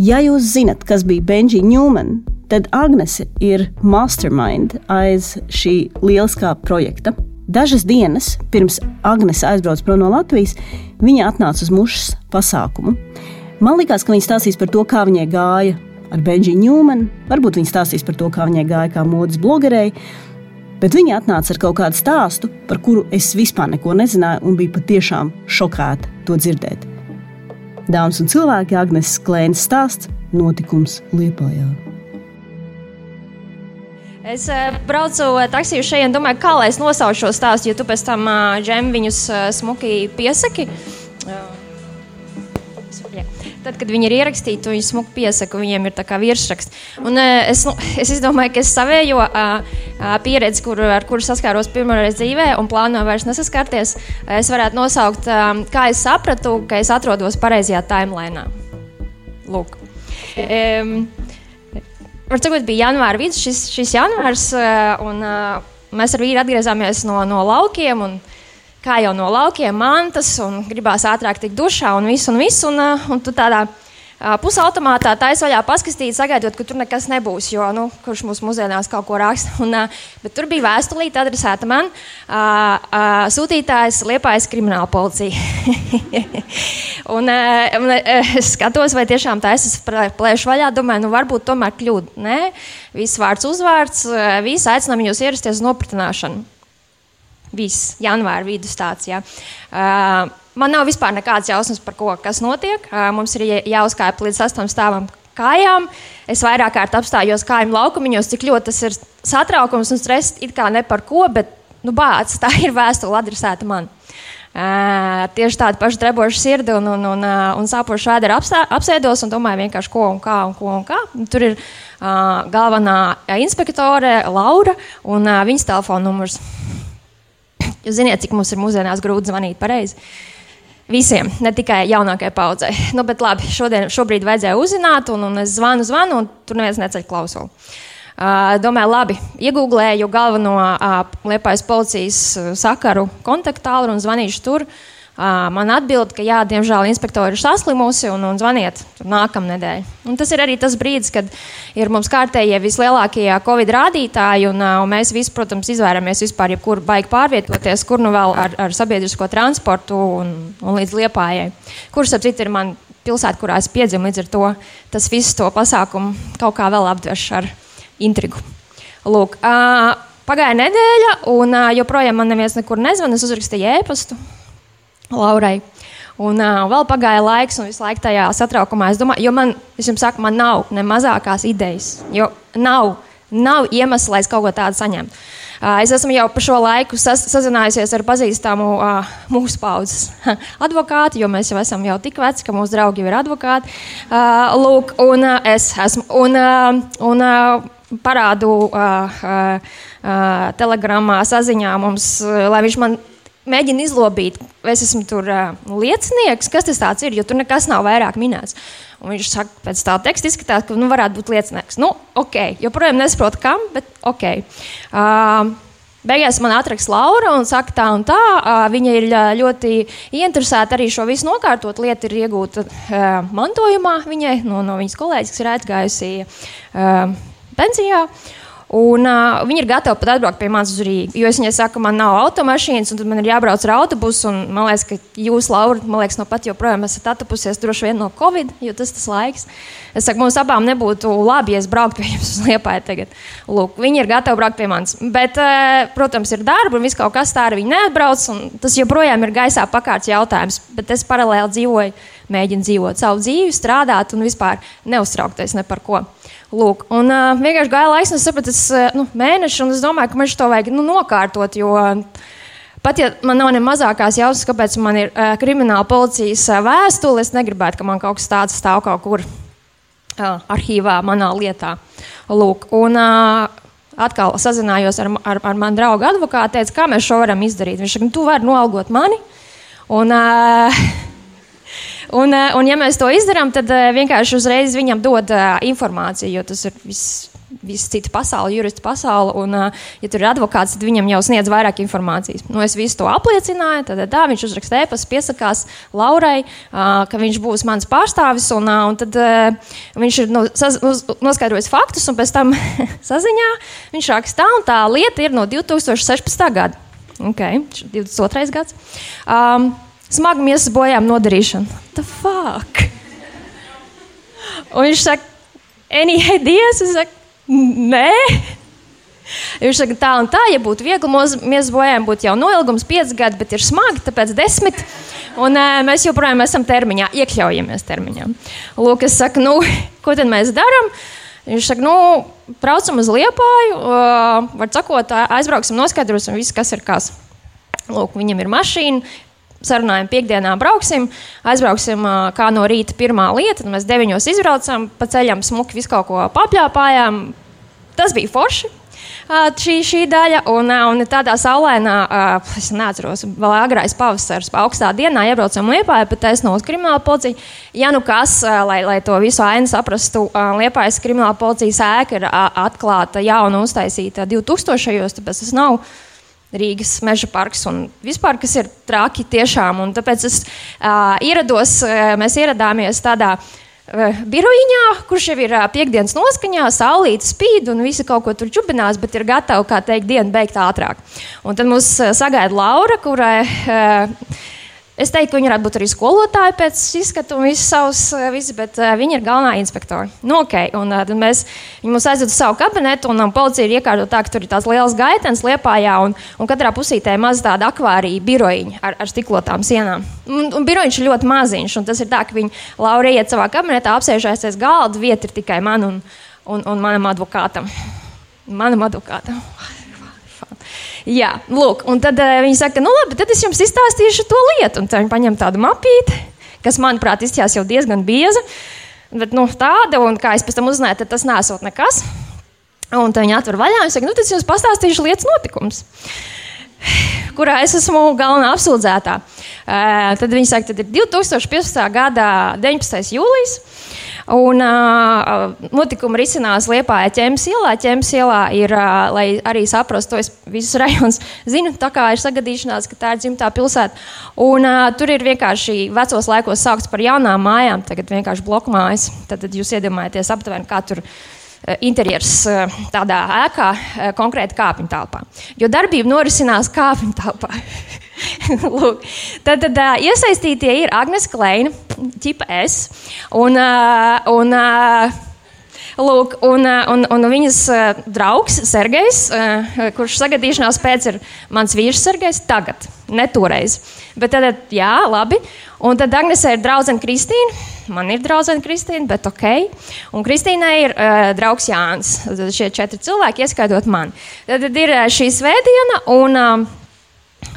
Ja jūs zinat, kas bija Benji Newman, tad Agnese ir mastermind aiz šī lieliskā projekta. Dažas dienas pirms Agnese aizbrauca prom no Latvijas, viņa atnāca uz mušas pasākumu. Man liekas, ka viņi stāstīs par to, kā viņai gāja ar Benžiju Ņūmanu. Varbūt viņi stāstīs par to, kā viņai gāja kā modes blogerei. Bet viņa atnāca ar kaut kādu stāstu, par kuru es vispār neko nezināju, un biju patiešām šokēta to dzirdēt. Dāmas un cilvēki, Agnēs Klēnas stāsts - notikums Liepājā. Es uh, braucu taksiju šeit un domāju, kā lai es nosaucu šo stāstu, jo tu pēc tam uh, džem viņus uh, smuki piesaki. Uh, tad, kad viņi ir ierakstīti, viņi smuki piesaka, viņiem ir tā kā virsraksts. Un, es, nu, es domāju, ka es savējo pieredzi, kur, ar kuru saskāros pirmoreiz dzīvē un plānoju vairs nesaskarties, es varētu nosaukt, kā es sapratu, ka es atrodos pareizajā timelīnā. Lūk. Um, Varbūt bija janvāra vidus, šis, šis janvārs, un mēs ar vīru atgriezāmies no, no laukiem. Un, kā jau no laukiem, mantas, un gribās ātrāk tikt dušā un viss, un viss. Un, un tu tādā pusautomātā taisa vaļā paskatīt, sagaidot, ka tur nekas nebūs, jo nu, kurš mūsu mūsdienās kaut ko raksta. [LAUGHS] Un, bet tur bija vēstulīte adresēta man, sūtītājs Liepājas krimināla policija. [LAUGHS] un, un es skatos, vai tiešām taisas plēšu vaļā, domāju, nu varbūt tomēr kļūda. Nē, viss vārds uzvārds, visi aicinām jūs ierasties uz nopratināšanu. Viss, janvāra vidus tāds. Ja. Uh, man nav vispār nekādas jausmas par ko, kas notiek. Uh, mums ir jāuzkāpj līdz sastam stāvam kājām. Es vairāk kārt apstājos kājām laukumiņos, cik ļoti tas ir satraukums un stress. It kā ne par ko, bet nu, bācis, tā ir vēstule adresēta man. Uh, tieši tāda paša treboša sirdi un, un, un, uh, un sāpoša vēdera apsēdos un domāju vienkārši ko un kā un ko un kā. Un tur ir uh, galvenā inspektore Laura un uh, viņas telefona numurs. Jūs zināt, cik mums ir mūsdienās grūti zvanīt pareizi. Visiem, ne tikai jaunākajai paudzei. Nu, bet labi, šodien, šobrīd vajadzēja uzzināt, un, un es zvanu, zvanu, un tur neviens neceļ klausulu. Uh, domāju, labi, iegūlēju galveno uh, Liepājas policijas sakaru kontaktālu un zvanīšu tur. Uh, Man atbild, ka jā, diemžēl inspektori ir saslimusi un, un zvaniet nākamā nedēļa. Un tas ir arī tas brīdis, kad ir mums kārtējie vislielākie covid rādītāji, un, un mēs visi, protams, izvairamies vispār, ja kur baigi pārvietoties, kur nu vēl ar, ar sabiedrisko transportu un, un līdz liepājai. Kurš, ap citu, ir man pilsēta, kurā es piedzimu, līdz ar to tas visu to pasākumu kaut kā vēl apdveš ar intrigu. Lūk, uh, pagāja nedēļa, un uh, joprojām man neviens nekur nezvanīja. Es uzrakstīju ēpastu. Laurai. Un uh, vēl pagāja laiks, un visu laiku tajā satraukumā es domāju, jo man, es jums saku, man nav ne mazākās idejas. Jo nav, nav iemesla, lai es kaut ko tādu saņemtu. Uh, es esmu jau pa šo laiku sas, sazinājusies ar pazīstamu uh, mūsu paudzes [LAUGHS] advokātu, jo mēs jau esam jau tik veci, ka mūsu draugi jau ir advokāti. Uh, lūk, un uh, es esmu. Un, uh, un, uh, parādu uh, uh, uh, telegramā, saziņā mums, uh, lai viņš man mēģina izlobīt, vai es esmu tur uh, liecinieks, kas tas ir, jo tur nekas nav vairāk minēts. Un viņš saka, pēc tā teksta izskatās, ka nu, varētu būt liecinieks. Nu, ok, joprojām nesaprotu, kam, bet ok. Uh, Beigās man atrakst Laura un saka, tā un tā. Uh, viņa ir ļoti ieinteresēta arī šo visu nokārtot. Lieta ir iegūta uh, mantojumā viņai no, no viņas kolēģis, kas ir aizgājusi uh, pensijā. Uh, Un, uh, viņi ir gatavi pat atbraukt pie manis uz Rīgā. Jo es viņai saku, man nav automašīnas, un tad man ir jābrauc ar autobusu. Man liekas, ka jūs, Laura, man liekas, no pat joprojām esat atapusies droši vien no Covid, jo tas ir tas laiks. Es saku, mums abām nebūtu labi, ja es brauktu pie jums uz Liepāju tagad. Lūk, viņi ir gatavi braukt pie manis. Bet, uh, protams, ir darba un viss kaut kas tā arī viņi neatbrauc. Tas joprojām ir gaisā pakārts jautājums. Bet es paralēli dzīvoju, mēģinu dzīvot savu dzīvi, strādāt un vispār neuztraukties ne par ko. Lūk, un uh, vienkārši gāja laiks, un es sapratu, tas nu, mēnesis, un es domāju, ka man šo vajag nu, nokārtot. Jo, Pat ja man nav ne mazākās jausmas, kāpēc man ir uh, krimināla policijas uh, vēstule, es negribētu, ka man kaut kas tāds stāv kaut kur uh, arhīvā, manā lietā. Lūk, un, uh, atkal sazinājos ar, ar, ar manu draugu advokātu, teicu, kā mēs šo varam izdarīt. Viņš saka, nu, tu vari noalgot mani. Un, uh, Un, eh, un ja mēs to izdarām, tad eh, vienkārši uzreiz viņam dod eh, informāciju, jo tas ir viss. Visa cita pasaule, juristu pasaule, un, ja tur ir advokāts, tad viņam jau sniedz vairāk informācijas. Nu, es visu to apliecināju, tad tā, viņš uzraksta ēpastu, piesakās Laurai, ka viņš būs mans pārstāvis, un, un tad viņš ir nu, saz, noskaidrojis faktus, un pēc tam [LAUGHS] saziņā viņš raksta tā, un tā lieta ir no 2016. gada. Okay, 22. gads. Um, smagu miesas bojām nodarīšanu. The fuck? Un viņš saka, any ideas? Es saku, nē. Viņš saka, tā un tā, ja būtu viegli, miesas bojām būtu jau noilgums 5 gadi, bet ir smagi, tāpēc 10. Un uh, mēs joprojām esam termiņā, iekļaujamies termiņā. Lūk, es saku, nu, ko tad mēs darām? Viņš saka, nu, braucam uz liepāju, uh, var sakot, aizbrauksim, noskaidrosim visu, kas ir kas. Lūk, viņam ir mašīna, sarunājam, piekdienā brauksim, aizbrauksim kā no rīta pirmā lieta. Mēs deviņos izbraucam, pa ceļam smuki visu kaut ko papļāpājām. Tas bija forši šī, šī daļa. Un, un tādā saulainā, es neatceros, vēl agrākais pavasaris, augstā dienā iebraucam Liepājā, pat no krimināla policija. Ja nu kas, lai, lai to visu ainu saprastu, Liepājas krimināla policijas ēka ir atklāta, jauna, uztaisīta 2000. tāpēc tas nav. Rīgas meža parks un vispār, kas ir traki tiešām. Un tāpēc es uh, ierados, uh, mēs ieradāmies tādā uh, birojiņā, kurš jau ir eh, piekdienas noskaņā, saulīte spīd un visi kaut ko tur čubinās, bet ir gatavi, kā teikt, dienu beigt ātrāk. Un tad eh, sagaida Laura, kurai Es teiktu, ka viņi varētu būt arī skolotāji pēc izskata un visas savas visas, bet uh, viņi ir galvenā inspektori. Nu, okay. un, uh, mēs, viņi mums aizved uz savu kabinetu, un um, policija ir iekārtota tā, ka tur ir tās lielas gaitenes liepājā, un, un katrā pusītē ir maza tāda akvārija birojiņa ar, ar stiklotām sienām. Un, un birojiņš ir ļoti maziņš, un tas ir tā, ka viņi Laura iet savā kabinetā, apsēžās aiz galda, vieta ir tikai man un, un, un manam advokātam. Manam advokātam. Jā, lūk, un tad uh, viņi saka, nu labi, tad es jums izstāstīšu to lietu. Un tad viņi paņem tādu mapīti, kas, manuprāt, izskatās jau diezgan bieza. Bet, nu, tāda, un kā es pēc tam uzzināju, tas nesot nekas. Un tad viņi atver vaļā un saka, nu tad es jums pastāstīšu lietas notikumus kurā es esmu galvenā apsūdzētā. Uh, tad viņi saka, ka ir 2015. gada 19. jūlijas. Un uh, notikumi risinās Liepājā ķēmas ielā. ķēmas ielā ir, uh, lai arī saprastu, to es visus rajonus [LAUGHS] zinu, tā kā ir sagadīšanās, ka tā ir dzimtā pilsēta. Un uh, tur ir vienkārši vecos laikos saukts par jaunām mājām, tagad vienkārši blokmājas. Tad, tad jūs iedomājaties aptuveni, kā tur ir interjers tādā ēkā, konkrēti kāpņu telpā. Jo darbība norisinās kāpņu telpā. [LAUGHS] Tad, tad iesaistītie ir Agnēs Kleina, ķipa S. Un, un, Lūk, un, un, un viņas draugs Sergejs, kurš sagadīšanās pēc ir mans vīrs Sergejs, tagad, ne toreiz. Bet tad, jā, labi. Un tad Agnesē ir draudzene Kristīna. Man ir draudzene Kristīna, bet ok. Un Kristīnai ir uh, draugs Jānis. Tad šie četri cilvēki, ieskaitot mani. Tad, tad ir šī svētdiena, un uh,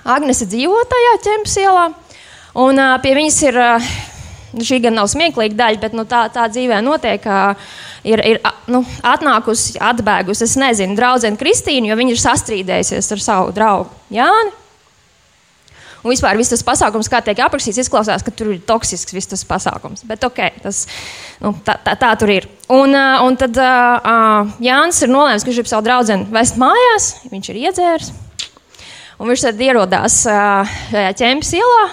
Agnese dzīvo tajā ķempas ielā. Un uh, pie viņas ir, uh, šī gan nav smieklīga daļa, bet nu, tā, tā dzīvē notiek. Uh, ir, ir nu, atnākusi, atbēgusi, es nezinu, draudzene Kristīna, jo viņa ir sastrīdējusies ar savu draugu Jāni. Un vispār viss tas pasākums, kā tiek aprakstīts, izklausās, ka tur ir toksisks viss tas pasākums. Bet ok, tas, nu, tā, tā, tā tur ir. Un, uh, un tad uh, Jānis ir nolēmis, ka viņš grib savu draugu vest mājās. Viņš ir iedzēris. Un viņš tad ierodās šajā ķēmas ielā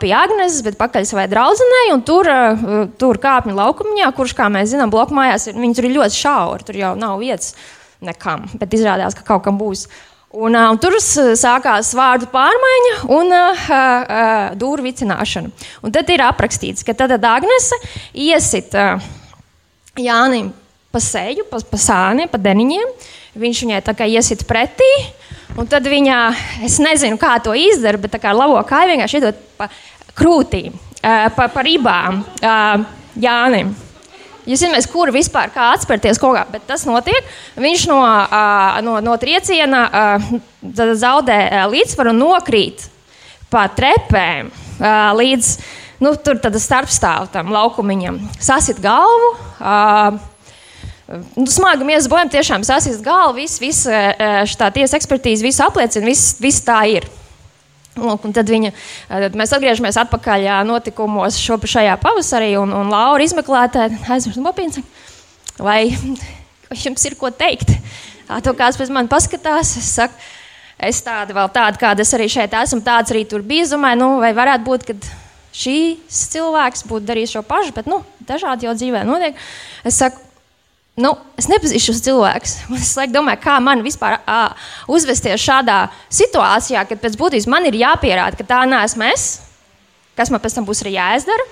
pie Agnēs, bet pakaļ savai draudzenei. Tur, tur kāpņu laukumā, kurš, kā mēs zinām, blokmājās, viņi tur ir ļoti šauri. Tur jau nav vietas nekam, bet izrādās, ka kaut kam būs. Un, uh, un tur sākās vārdu pārmaiņa un uh, uh, dūru vicināšana. Un tad ir aprakstīts, ka tad Agnese iesit uh, Jānim pa seju, pa, pa sāni, pa deniņiem. Viņš viņai tā kā iesit pretī. Un tad viņa, es nezinu, kā to izdara, bet tā kā labo kāju vienkārši iedod pa krūtīm, pa, pa ribām Jānim. Jūs zināt, kur vispār kā atspērties kaut kā, bet tas notiek. Viņš no, no, no trieciena zaudē līdzsvaru un nokrīt pa trepēm līdz nu, starpstāvam tam laukumiņam. Sasit galvu. Nu, smagi mēs bojam, tiešām sasist galvu, viss, viss šī tiesa ekspertīze, visu apliecina, viss, viss tā ir. Lūk, tad viņa, tad mēs atgriežamies atpakaļ notikumos šo, šajā pavasarī, un, un Laura izmeklētāja aizmirst mopīns. Vai [LAUGHS] jums ir ko teikt? To kāds pēc manis paskatās, es saku, es tāda vēl tāda, kāda es arī šeit esmu, tāds arī tur biju. Domāju, nu, vai varētu būt, ka šīs cilvēks būtu darījis šo pašu, bet nu, dažādi jau dzīvē notiek. Es saku, nu, es nepazīstu šos cilvēkus. [LAUGHS] Es laik, domāju, kā man vispār à, uzvesties šādā situācijā, kad pēc būtības man ir jāpierāda, ka tā neesmu es, kas man pēc tam būs arī jāizdara.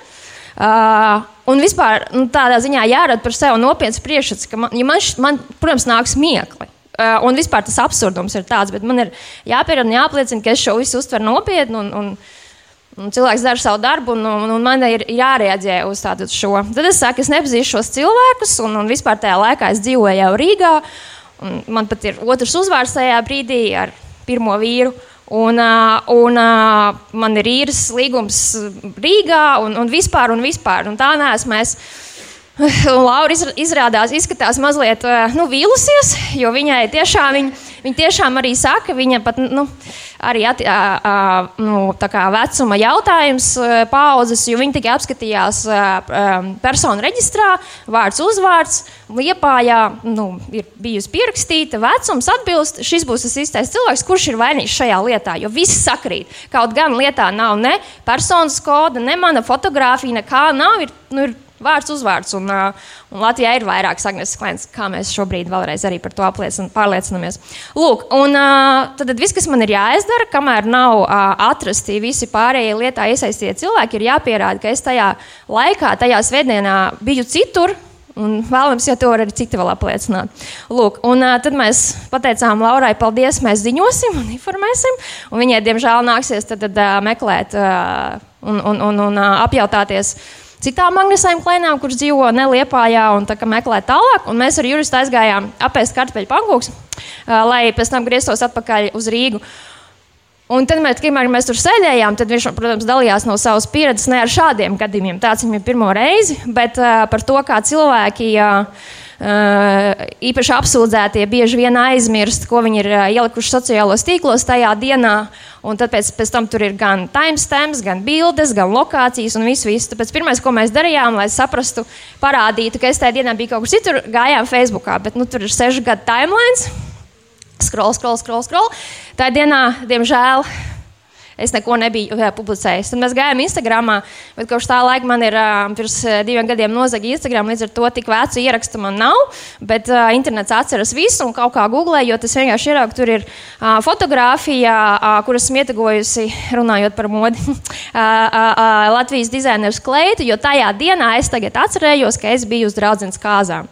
Uh, un vispār nu, tādā ziņā jārada par sevi nopietns priekšstats, ka man, ja man, man, protams, nāks smiekli. Uh, un vispār tas absurdums ir tāds, bet man ir jāpierāda un jāapliecina, ka es šo visu uztveru nopietni. Un, Un cilvēks dara savu darbu, un, un, un man ir jārēģē uz tādu šo. Tad es saku, es nepazīstu šos cilvēkus, un, un vispār tajā laikā es dzīvoju jau Rīgā. Man pat ir otrs uzvārds tajā brīdī ar pirmo vīru. Un, un man ir īres līgums Rīgā un, un vispār, un vispār. Un tā neesmu es. Laura izrādās, izskatās mazliet nu, vīlusies, jo viņai tiešām, viņa, viņa tiešām arī saka, viņa pat nu, arī at, a, a, nu, vecuma jautājums paudzes, jo viņa tikai apskatījās a, personu reģistrā, vārds, uzvārds, liepājā nu, ir bijusi pierakstīta, vecums atbilst, šis būs tas īstais cilvēks, kurš ir vainīgs šajā lietā, jo viss sakrīt. Kaut gan lietā nav ne personas koda, ne mana fotografija, nekā nav. Ir, nu, ir vārds, uzvārds. Un, uh, un Latvijā ir vairākas Agnēs klients, kā mēs šobrīd vēlreiz arī par to pārliecinamies. Lūk, un uh, tad viss, kas man ir jāizdara, kamēr nav uh, atrasti visi pārējie lietā iesaistītie cilvēki, ir jāpierāda, ka es tajā laikā, tajā svētdienā biju citur. Un vēlams, ja to var arī citi vēl apliecināt. Lūk, un uh, tad mēs pateicām Laurai, paldies, mēs ziņosim un informēsim. Un viņai, diemžēl, nāksies tad, tad, uh, meklēt uh, un, un, un, un uh, apjautāties uh, citām Magnusēm klēnām, kuras dzīvo Neliepājā un tā, meklē tālāk. Un mēs ar juristu aizgājām apēst kartupeļu pankūks, lai pēc tam grieztos atpakaļ uz Rīgu. Un tad, kamēr mēs tur sēdējām, tad viņš, protams, dalījās no savas pieredzes ne ar šādiem gadījumiem. Tāds viņam ir pirmo reizi, bet uh, par to, kā cilvēki. Uh, īpaši apsūdzētie bieži vien aizmirst, ko viņi ir ielikuši sociālos tīklos tajā dienā. Tāpēc pēc tam tur ir gan timestamps, gan bildes, gan lokācijas un viss. viss. Tāpēc pirmais, ko mēs darījām, lai saprastu, parādītu, ka es tajā dienā biju kaut kur citur, gājām Facebookā. Bet nu, tur ir sešu gadu timelines. Scroll, scroll, scroll, scroll. Tā dienā, diemžēl, Es neko nebiju jā, publicējis. Tad mēs gājām Instagram, bet kopš tā laika man ir pirms diviem gadiem nozaga Instagram. Līdz ar to tik vecu ierakstu man nav. Bet uh, internets atceras visu un kaut kā googlēju, jo tas vienkārši ka tur ir uh, fotografija, uh, kuras esmu ietegojusi, runājot par modi, [LAUGHS] uh, uh, Latvijas dizaineru kleitu, jo tajā dienā es tagad atcerējos, ka es biju uz draudzenes kāzām.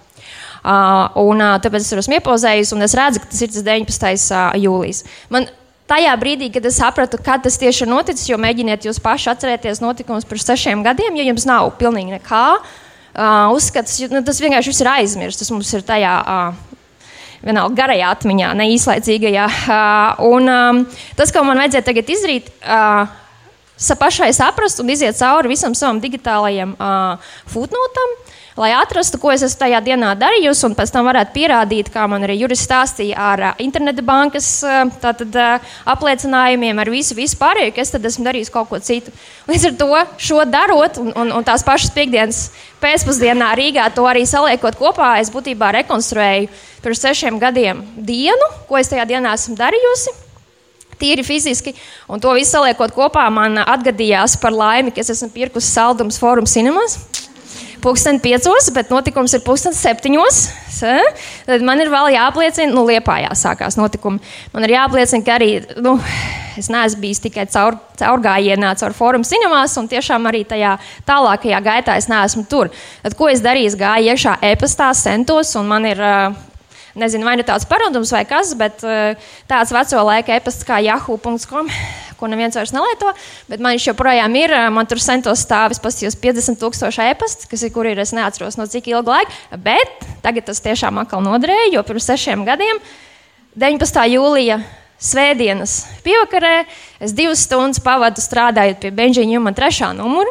Uh, un, uh, tāpēc es esmu iepozējis, un es redzu, ka tas ir tas 19. Uh, jūlijas. Man tajā brīdī, kad es sapratu, kad tas tieši ir noticis, jo mēģiniet jūs paši atcerēties notikumus pirms sešiem gadiem, ja jums nav pilnīgi nekā uh, uzskats, nu, tas vienkārši ir aizmirsts. Tas mums ir tajā. Uh, Vienalga garajā atmiņā, ne īslaicīgajā. Uh, un um, tas, ko man vajadzēja tagad izdarīt, uh, pašai saprast un iziet cauri visam savam digitālajam uh, footnotam, lai atrastu, ko es esmu tajā dienā darījusi, un pēc tam varētu pierādīt, kā man arī jurists stāstīja ar uh, interneta bankas uh, tātad, uh, apliecinājumiem, ar visu, visu pārējo, ka es esmu darījis kaut ko citu. Līdz ar to šo darot, un, un, un tās pašas piekdienas pēcpusdienā Rīgā to arī saliekot kopā, es būtībā rekonstruēju pirms sešiem gadiem dienu, ko es tajā dienā esmu darījusi tīri fiziski. Un to visu saliekot kopā, man atgadījās par laimi, ka es esmu pirkusi saldumus Forum Cinemas pulksten piecos, bet notikums ir pulksten septiņos. Tad man ir vēl jāapliecina, nu, liepājā sākās notikumi. Man ir jāapliecina, ka arī nu, es neesmu bijis tikai caur, caurgājienā, caur fórumu cinemās, un tiešām arī tajā tālākajā gaitā es neesmu tur. Tad, ko es darīju? Es gāju iekšā e-pastā, centos, un man ir. Nezinu, vai nu tāds parodums vai kas, bet tāds veco laika e-pasts kā yahoo.com ko neviens vairs nelieto, bet man viņš joprojām ir. Man tur centos stāvis pastījos 50,000 e-pastu, kas ir, kur ir, es neatceros no cik ilga laika, bet tagad tas tiešām atkal noderēja, jo pirms sešiem gadiem, 19. jūlija. Svētdienas pievakarē es divas stundas pavadu strādājot pie Benžīna Juma trešā numura.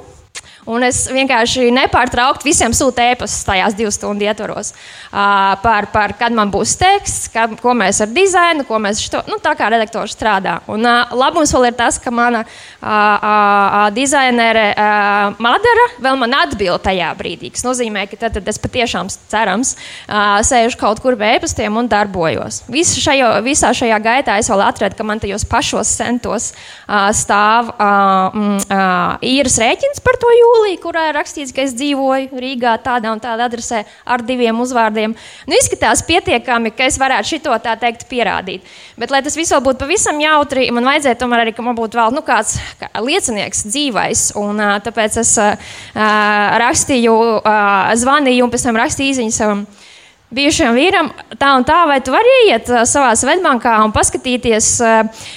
Un es vienkārši nepārtraukti visiem sūtu ēpastus tajās divu stundu ietvaros par, par, kad man būs teksts, kad, ko mēs ar dizainu, ko mēs šo, nu, tā kā redaktors strādā. Un labums vēl ir tas, ka mana dizainere Madara vēl man atbild tajā brīdī, kas nozīmē, ka tad, tad es patiešām cerams sēžu kaut kur pie ēpastiem un darbojos. Visu šajo, visā šajā gaitā es vēl atradu, ka man tajos pašos centos stāv uh, īres rēķins par to jūlu jūlija, kurā ir rakstīts, ka es dzīvoju Rīgā tādā un tādā adresē ar diviem uzvārdiem. Nu, izskatās pietiekami, ka es varētu šito tā teikt pierādīt. Bet, lai tas viss būtu pavisam jautri, man vajadzēja tomēr arī, ka man būtu vēl nu, kāds kā liecinieks dzīvais. Un, tāpēc es uh, rakstīju, uh, zvanīju un pēc tam rakstīju īziņu savam bijušajam vīram, tā un tā, vai tu vari iet savā svetbankā un paskatīties,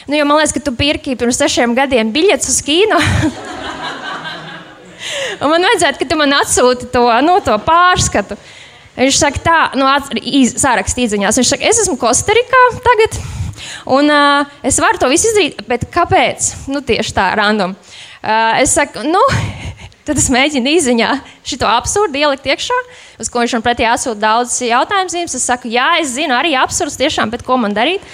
nu, jo man liekas, ka tu pirki pirms sešiem gadiem biļetes uz kino. [LAUGHS] Un man vajadzētu, ka tu man atsūti to, nu, to pārskatu. Viņš saka, tā, nu, iz, sārakstīt ziņās. Viņš saka, es esmu Kostarikā tagad. Un uh, es varu to visu izdarīt, bet kāpēc? Nu, tieši tā, random. Uh, es saku, nu, [LAUGHS] tad es mēģinu izziņā šo absurdu ielikt iekšā, uz ko viņš man pretī atsūta daudz jautājumu. Es saku, jā, es zinu, arī absurds tiešām, bet ko man darīt?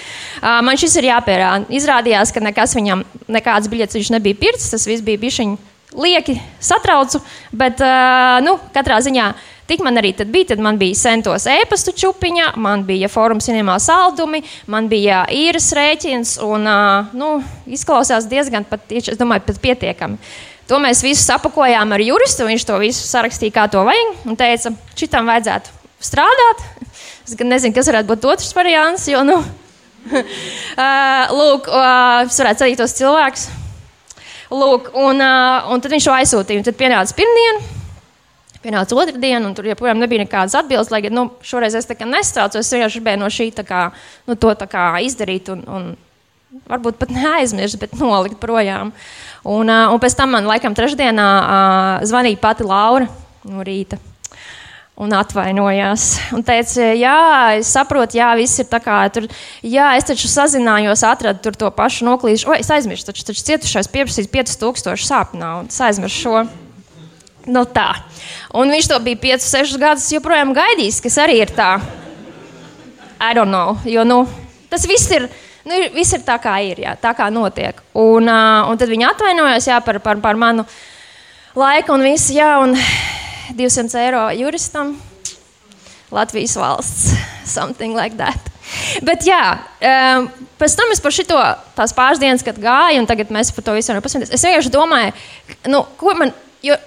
Uh, man šis ir jāpierāda. Izrādījās, ka nekas viņam, nekādas biļetes viņš nebija pircis, tas viss bija bišķiņi lieki satraucu, bet uh, nu, katrā ziņā Tik man arī bija, tad man bija centos e-pastu čupiņa, man bija forums cinemā saldumi, man bija īres rēķins un, uh, nu, izklausās diezgan pat, es domāju, pat pietiekami. To mēs visu sapakojām ar juristu, viņš to visu sarakstīja, kā to vajag, un teica, šitam vajadzētu strādāt. Es gan nezinu, kas varētu būt otrs variants, jo, nu, uh, [LAUGHS] lūk, uh, es varētu sadīt tos cilvēkus. Lūk, un, un tad viņš to aizsūtīja, tad pienāca pirmdiena. Pienāca otra diena, un tur joprojām nebija nekādas atbildes. Lai gan nu, šoreiz es nestraucu, es vienkārši gribēju no šī kā, nu, to izdarīt. Un, un varbūt pat neaizmirst, bet nolikt projām. Un, un pēc tam man laikam trešdienā zvanīja pati Laura no rīta. Un atvainojās. Un teica, jā, es saprotu, jā, viss ir tā kā tur. Jā, es taču sazinājos, atradu to pašu noklīšu. O, es aizmirsu, taču, taču cietušais pieprasīs 5000 sāpju naudu. Es aizmirsu šo. Nu tā. Un viņš to bija 5, 6 gadus joprojām gaidījis, kas arī ir tā. I don't know. Jo nu, tas viss ir. Nu, viss ir tā, kā ir, jā, tā kā notiek. Un, uh, un tad viņi atvainojās jā, par, par, par manu laiku, un visu, jā, un 200 eiro juristam. Latvijas valsts, [LAUGHS] something like that. Bet, jā, um, pēc tam es par šo tās pāris dienas, kad gāju, un tagad mēs par to visu varam pasmieties. Es vienkārši domāju, nu, ko man. Jo,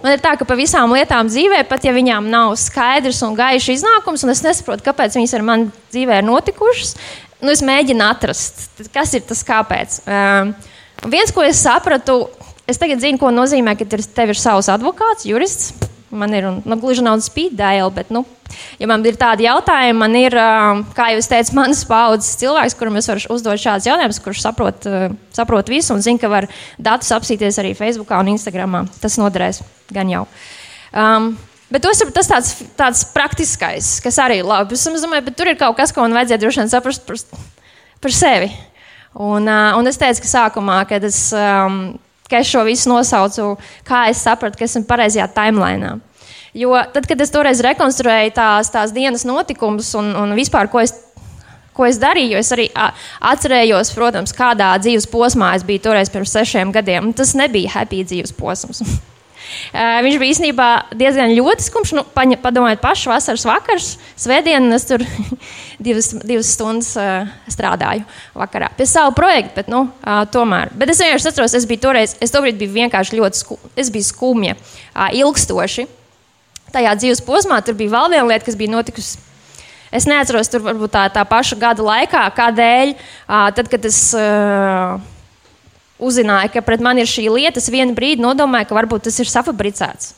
Man ir tā, ka par visām lietām dzīvē, pat ja viņām nav skaidrs un gaišs iznākums, un es nesaprotu, kāpēc viņas ar mani dzīvē ir notikušas, nu, es mēģinu atrast, kas ir tas kāpēc. Um, viens, ko es sapratu, es tagad zinu, ko nozīmē, ka tev ir savs advokāts, jurists. Man ir, un, nu, gluži nav spīd dēļ, bet, nu, ja man ir tādi jautājumi, man ir, kā jau es teicu, manas paudzes cilvēks, kuram es varu uzdot šādus jautājumus, kurš saprot, saprot visu un zina, ka var datus apsīties arī Facebook un Instagram. Tas noderēs gan jau. Um, Bet tas ir tas tāds, tāds praktiskais, kas arī ir labi. Es domāju, ka tur ir kaut kas, ko man vajadzēja droši vien saprast par, par sevi. Un, uh, un es teicu, ka sākumā, kad es um, ka es šo visu nosaucu, kā es sapratu, ka esmu pareizajā timelīnā. Jo tad, kad es toreiz rekonstruēju tās, tās dienas notikumus un, un vispār, ko es, ko es darīju, es arī atcerējos, protams, kādā dzīves posmā es biju toreiz pirms sešiem gadiem. Tas nebija happy dzīves posms. [LAUGHS] Viņš bija īstenībā diezgan ļoti skumjš. Nu, padomājiet, pašu vasaras vakars, svētdien es tur [LAUGHS] divas, divas stundas strādāju vakarā pie savu projektu, bet nu, tomēr. Bet es vienkārši atceros, es biju toreiz, es toreiz biju vienkārši ļoti skumja, es biju skumja, ilgstoši. Tajā dzīves posmā tur bija vēl viena lieta, kas bija notikusi. Es neatceros, tur varbūt tā, tā paša gada laikā, kādēļ. Tad, kad es uh, uzzināju, ka pret mani ir šī lieta, es vienu brīdi nodomāju, ka varbūt tas ir safabricēts.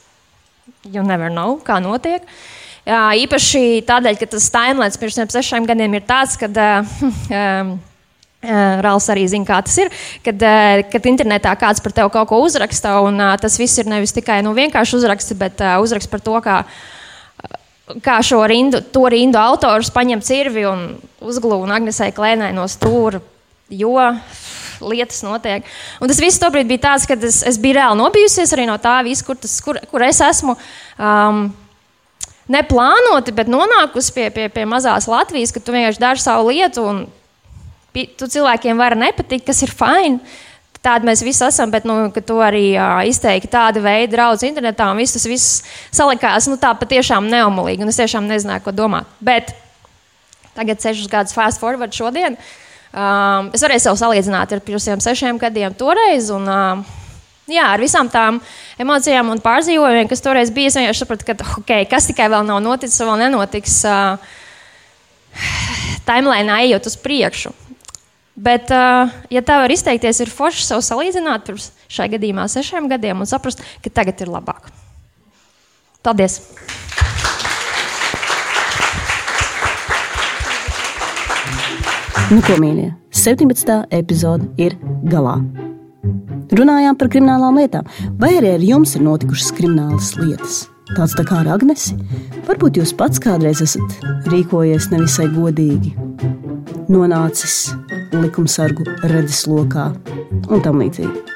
You never know, kā notiek. Jā, īpaši tādēļ, ka tas timelines pirms sešiem gadiem ir tāds, ka. Uh, um, [LAUGHS] Uh, Rāls arī zina, kā tas ir. Kad, uh, kad internetā kāds par tevi kaut ko uzraksta, un tas viss ir nevis tikai nu, vienkārši uzraksts, bet uzraksts par to, kā, kā šo rindu, to rindu autors paņem cirvi un uzglūna Agnesei Klēnai no stūra. Jo lietas notiek. Un tas viss tobrīd bija tāds, ka es, es biju reāli nobijusies arī no tā visa, kur, tas, kur, kur es esmu. Um, Neplānoti, bet nonākusi pie, pie, pie mazās Latvijas, ka tu vienkārši dari savu lietu, un tu cilvēkiem var nepatikt, kas ir fini. Tāda mēs visi esam, bet nu, tu arī uh, izteikti tāda veida draudz internetā, un viss tas viss salikās nu, tā patiešām neumolīgi, un es tiešām nezināju, ko domāt. Bet tagad, sešus gadus fast forward šodien, uh, Um, es varēju sev salīdzināt ar pirms sešiem gadiem toreiz. Un, um, jā, ar visām tām emocijām un pārdzīvojumiem, kas toreiz bija, es vienkārši sapratu, ka okay, kas tikai vēl nav noticis, vēl nenotiks uh, timelīnā ejot uz priekšu. Bet, uh, ja tā var izteikties, ir forši sev salīdzināt pirms šai gadījumā sešiem gadiem un saprast, ka tagad ir labāk. Paldies! Nu, ko mīļie, 17. epizode ir galā. Runājām par kriminālām lietām, vai arī ar jums ir notikušas kriminālas lietas. Tāds tā kā ar Agnesi. Varbūt jūs pats kādreiz esat rīkojies nevisai godīgi, nonācis likumsargu redzeslokā un tam līdzīgi.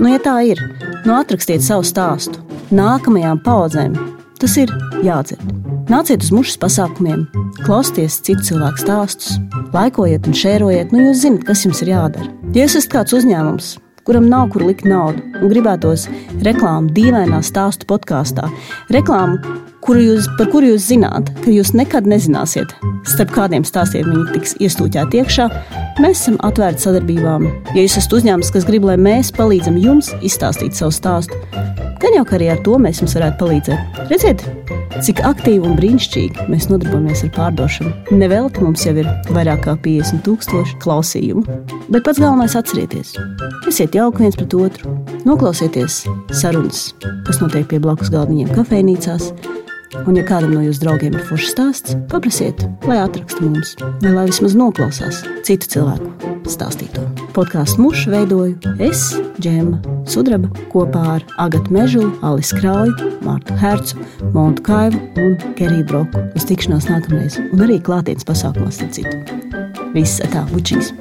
Nu, ja tā ir, nu atrakstiet savu stāstu nākamajām paudzēm. Tas ir jādzird. Nāciet uz mušas pasākumiem, klausieties citu cilvēku stāstus, laikojiet un šērojiet, nu jūs zinat, kas jums ir jādara. Ja jūs esat kāds uzņēmums, kuram nav kur likt naudu un gribētos reklāmu dīvainā stāstu podkāstā, reklāmu, kuru jūs, par kuru jūs zināt, ka jūs nekad nezināsiet, starp kādiem stāstiem viņi tiks iestūķēti iekšā, mēs esam atvērti sadarbībām. Ja jūs esat uzņēmums, kas grib, lai mēs palīdzam jums izstāstīt savu stāstu, gan jau arī ar to mēs jums varētu palīdzēt. Redziet, cik aktīvi un brīnišķīgi mēs nodarbojamies ar pārdošanu. Nevelti mums jau ir vairāk kā 50 tūkstoši klausījumu. Bet pats galvenais atcerieties, esiet jauki viens pret otru, noklausieties sarunas, kas notiek pie blakus galdiņiem kafejnīcās Un, ja kādam no jūsu draugiem ir foršs stāsts, paprasiet, lai atraksta mums, vai lai vismaz noklausās citu cilvēku stāstīto. Podkāstu mušu veidoju es, Džēma Sudraba, kopā ar Agatu Mežu, Alisu Krauju, Mārtu Hercu, Montu Kaivu un Keriju Broku. Uz tikšanos nākamreiz, un arī klātienes pasākumos, starp citu. Viss tā, bučīs!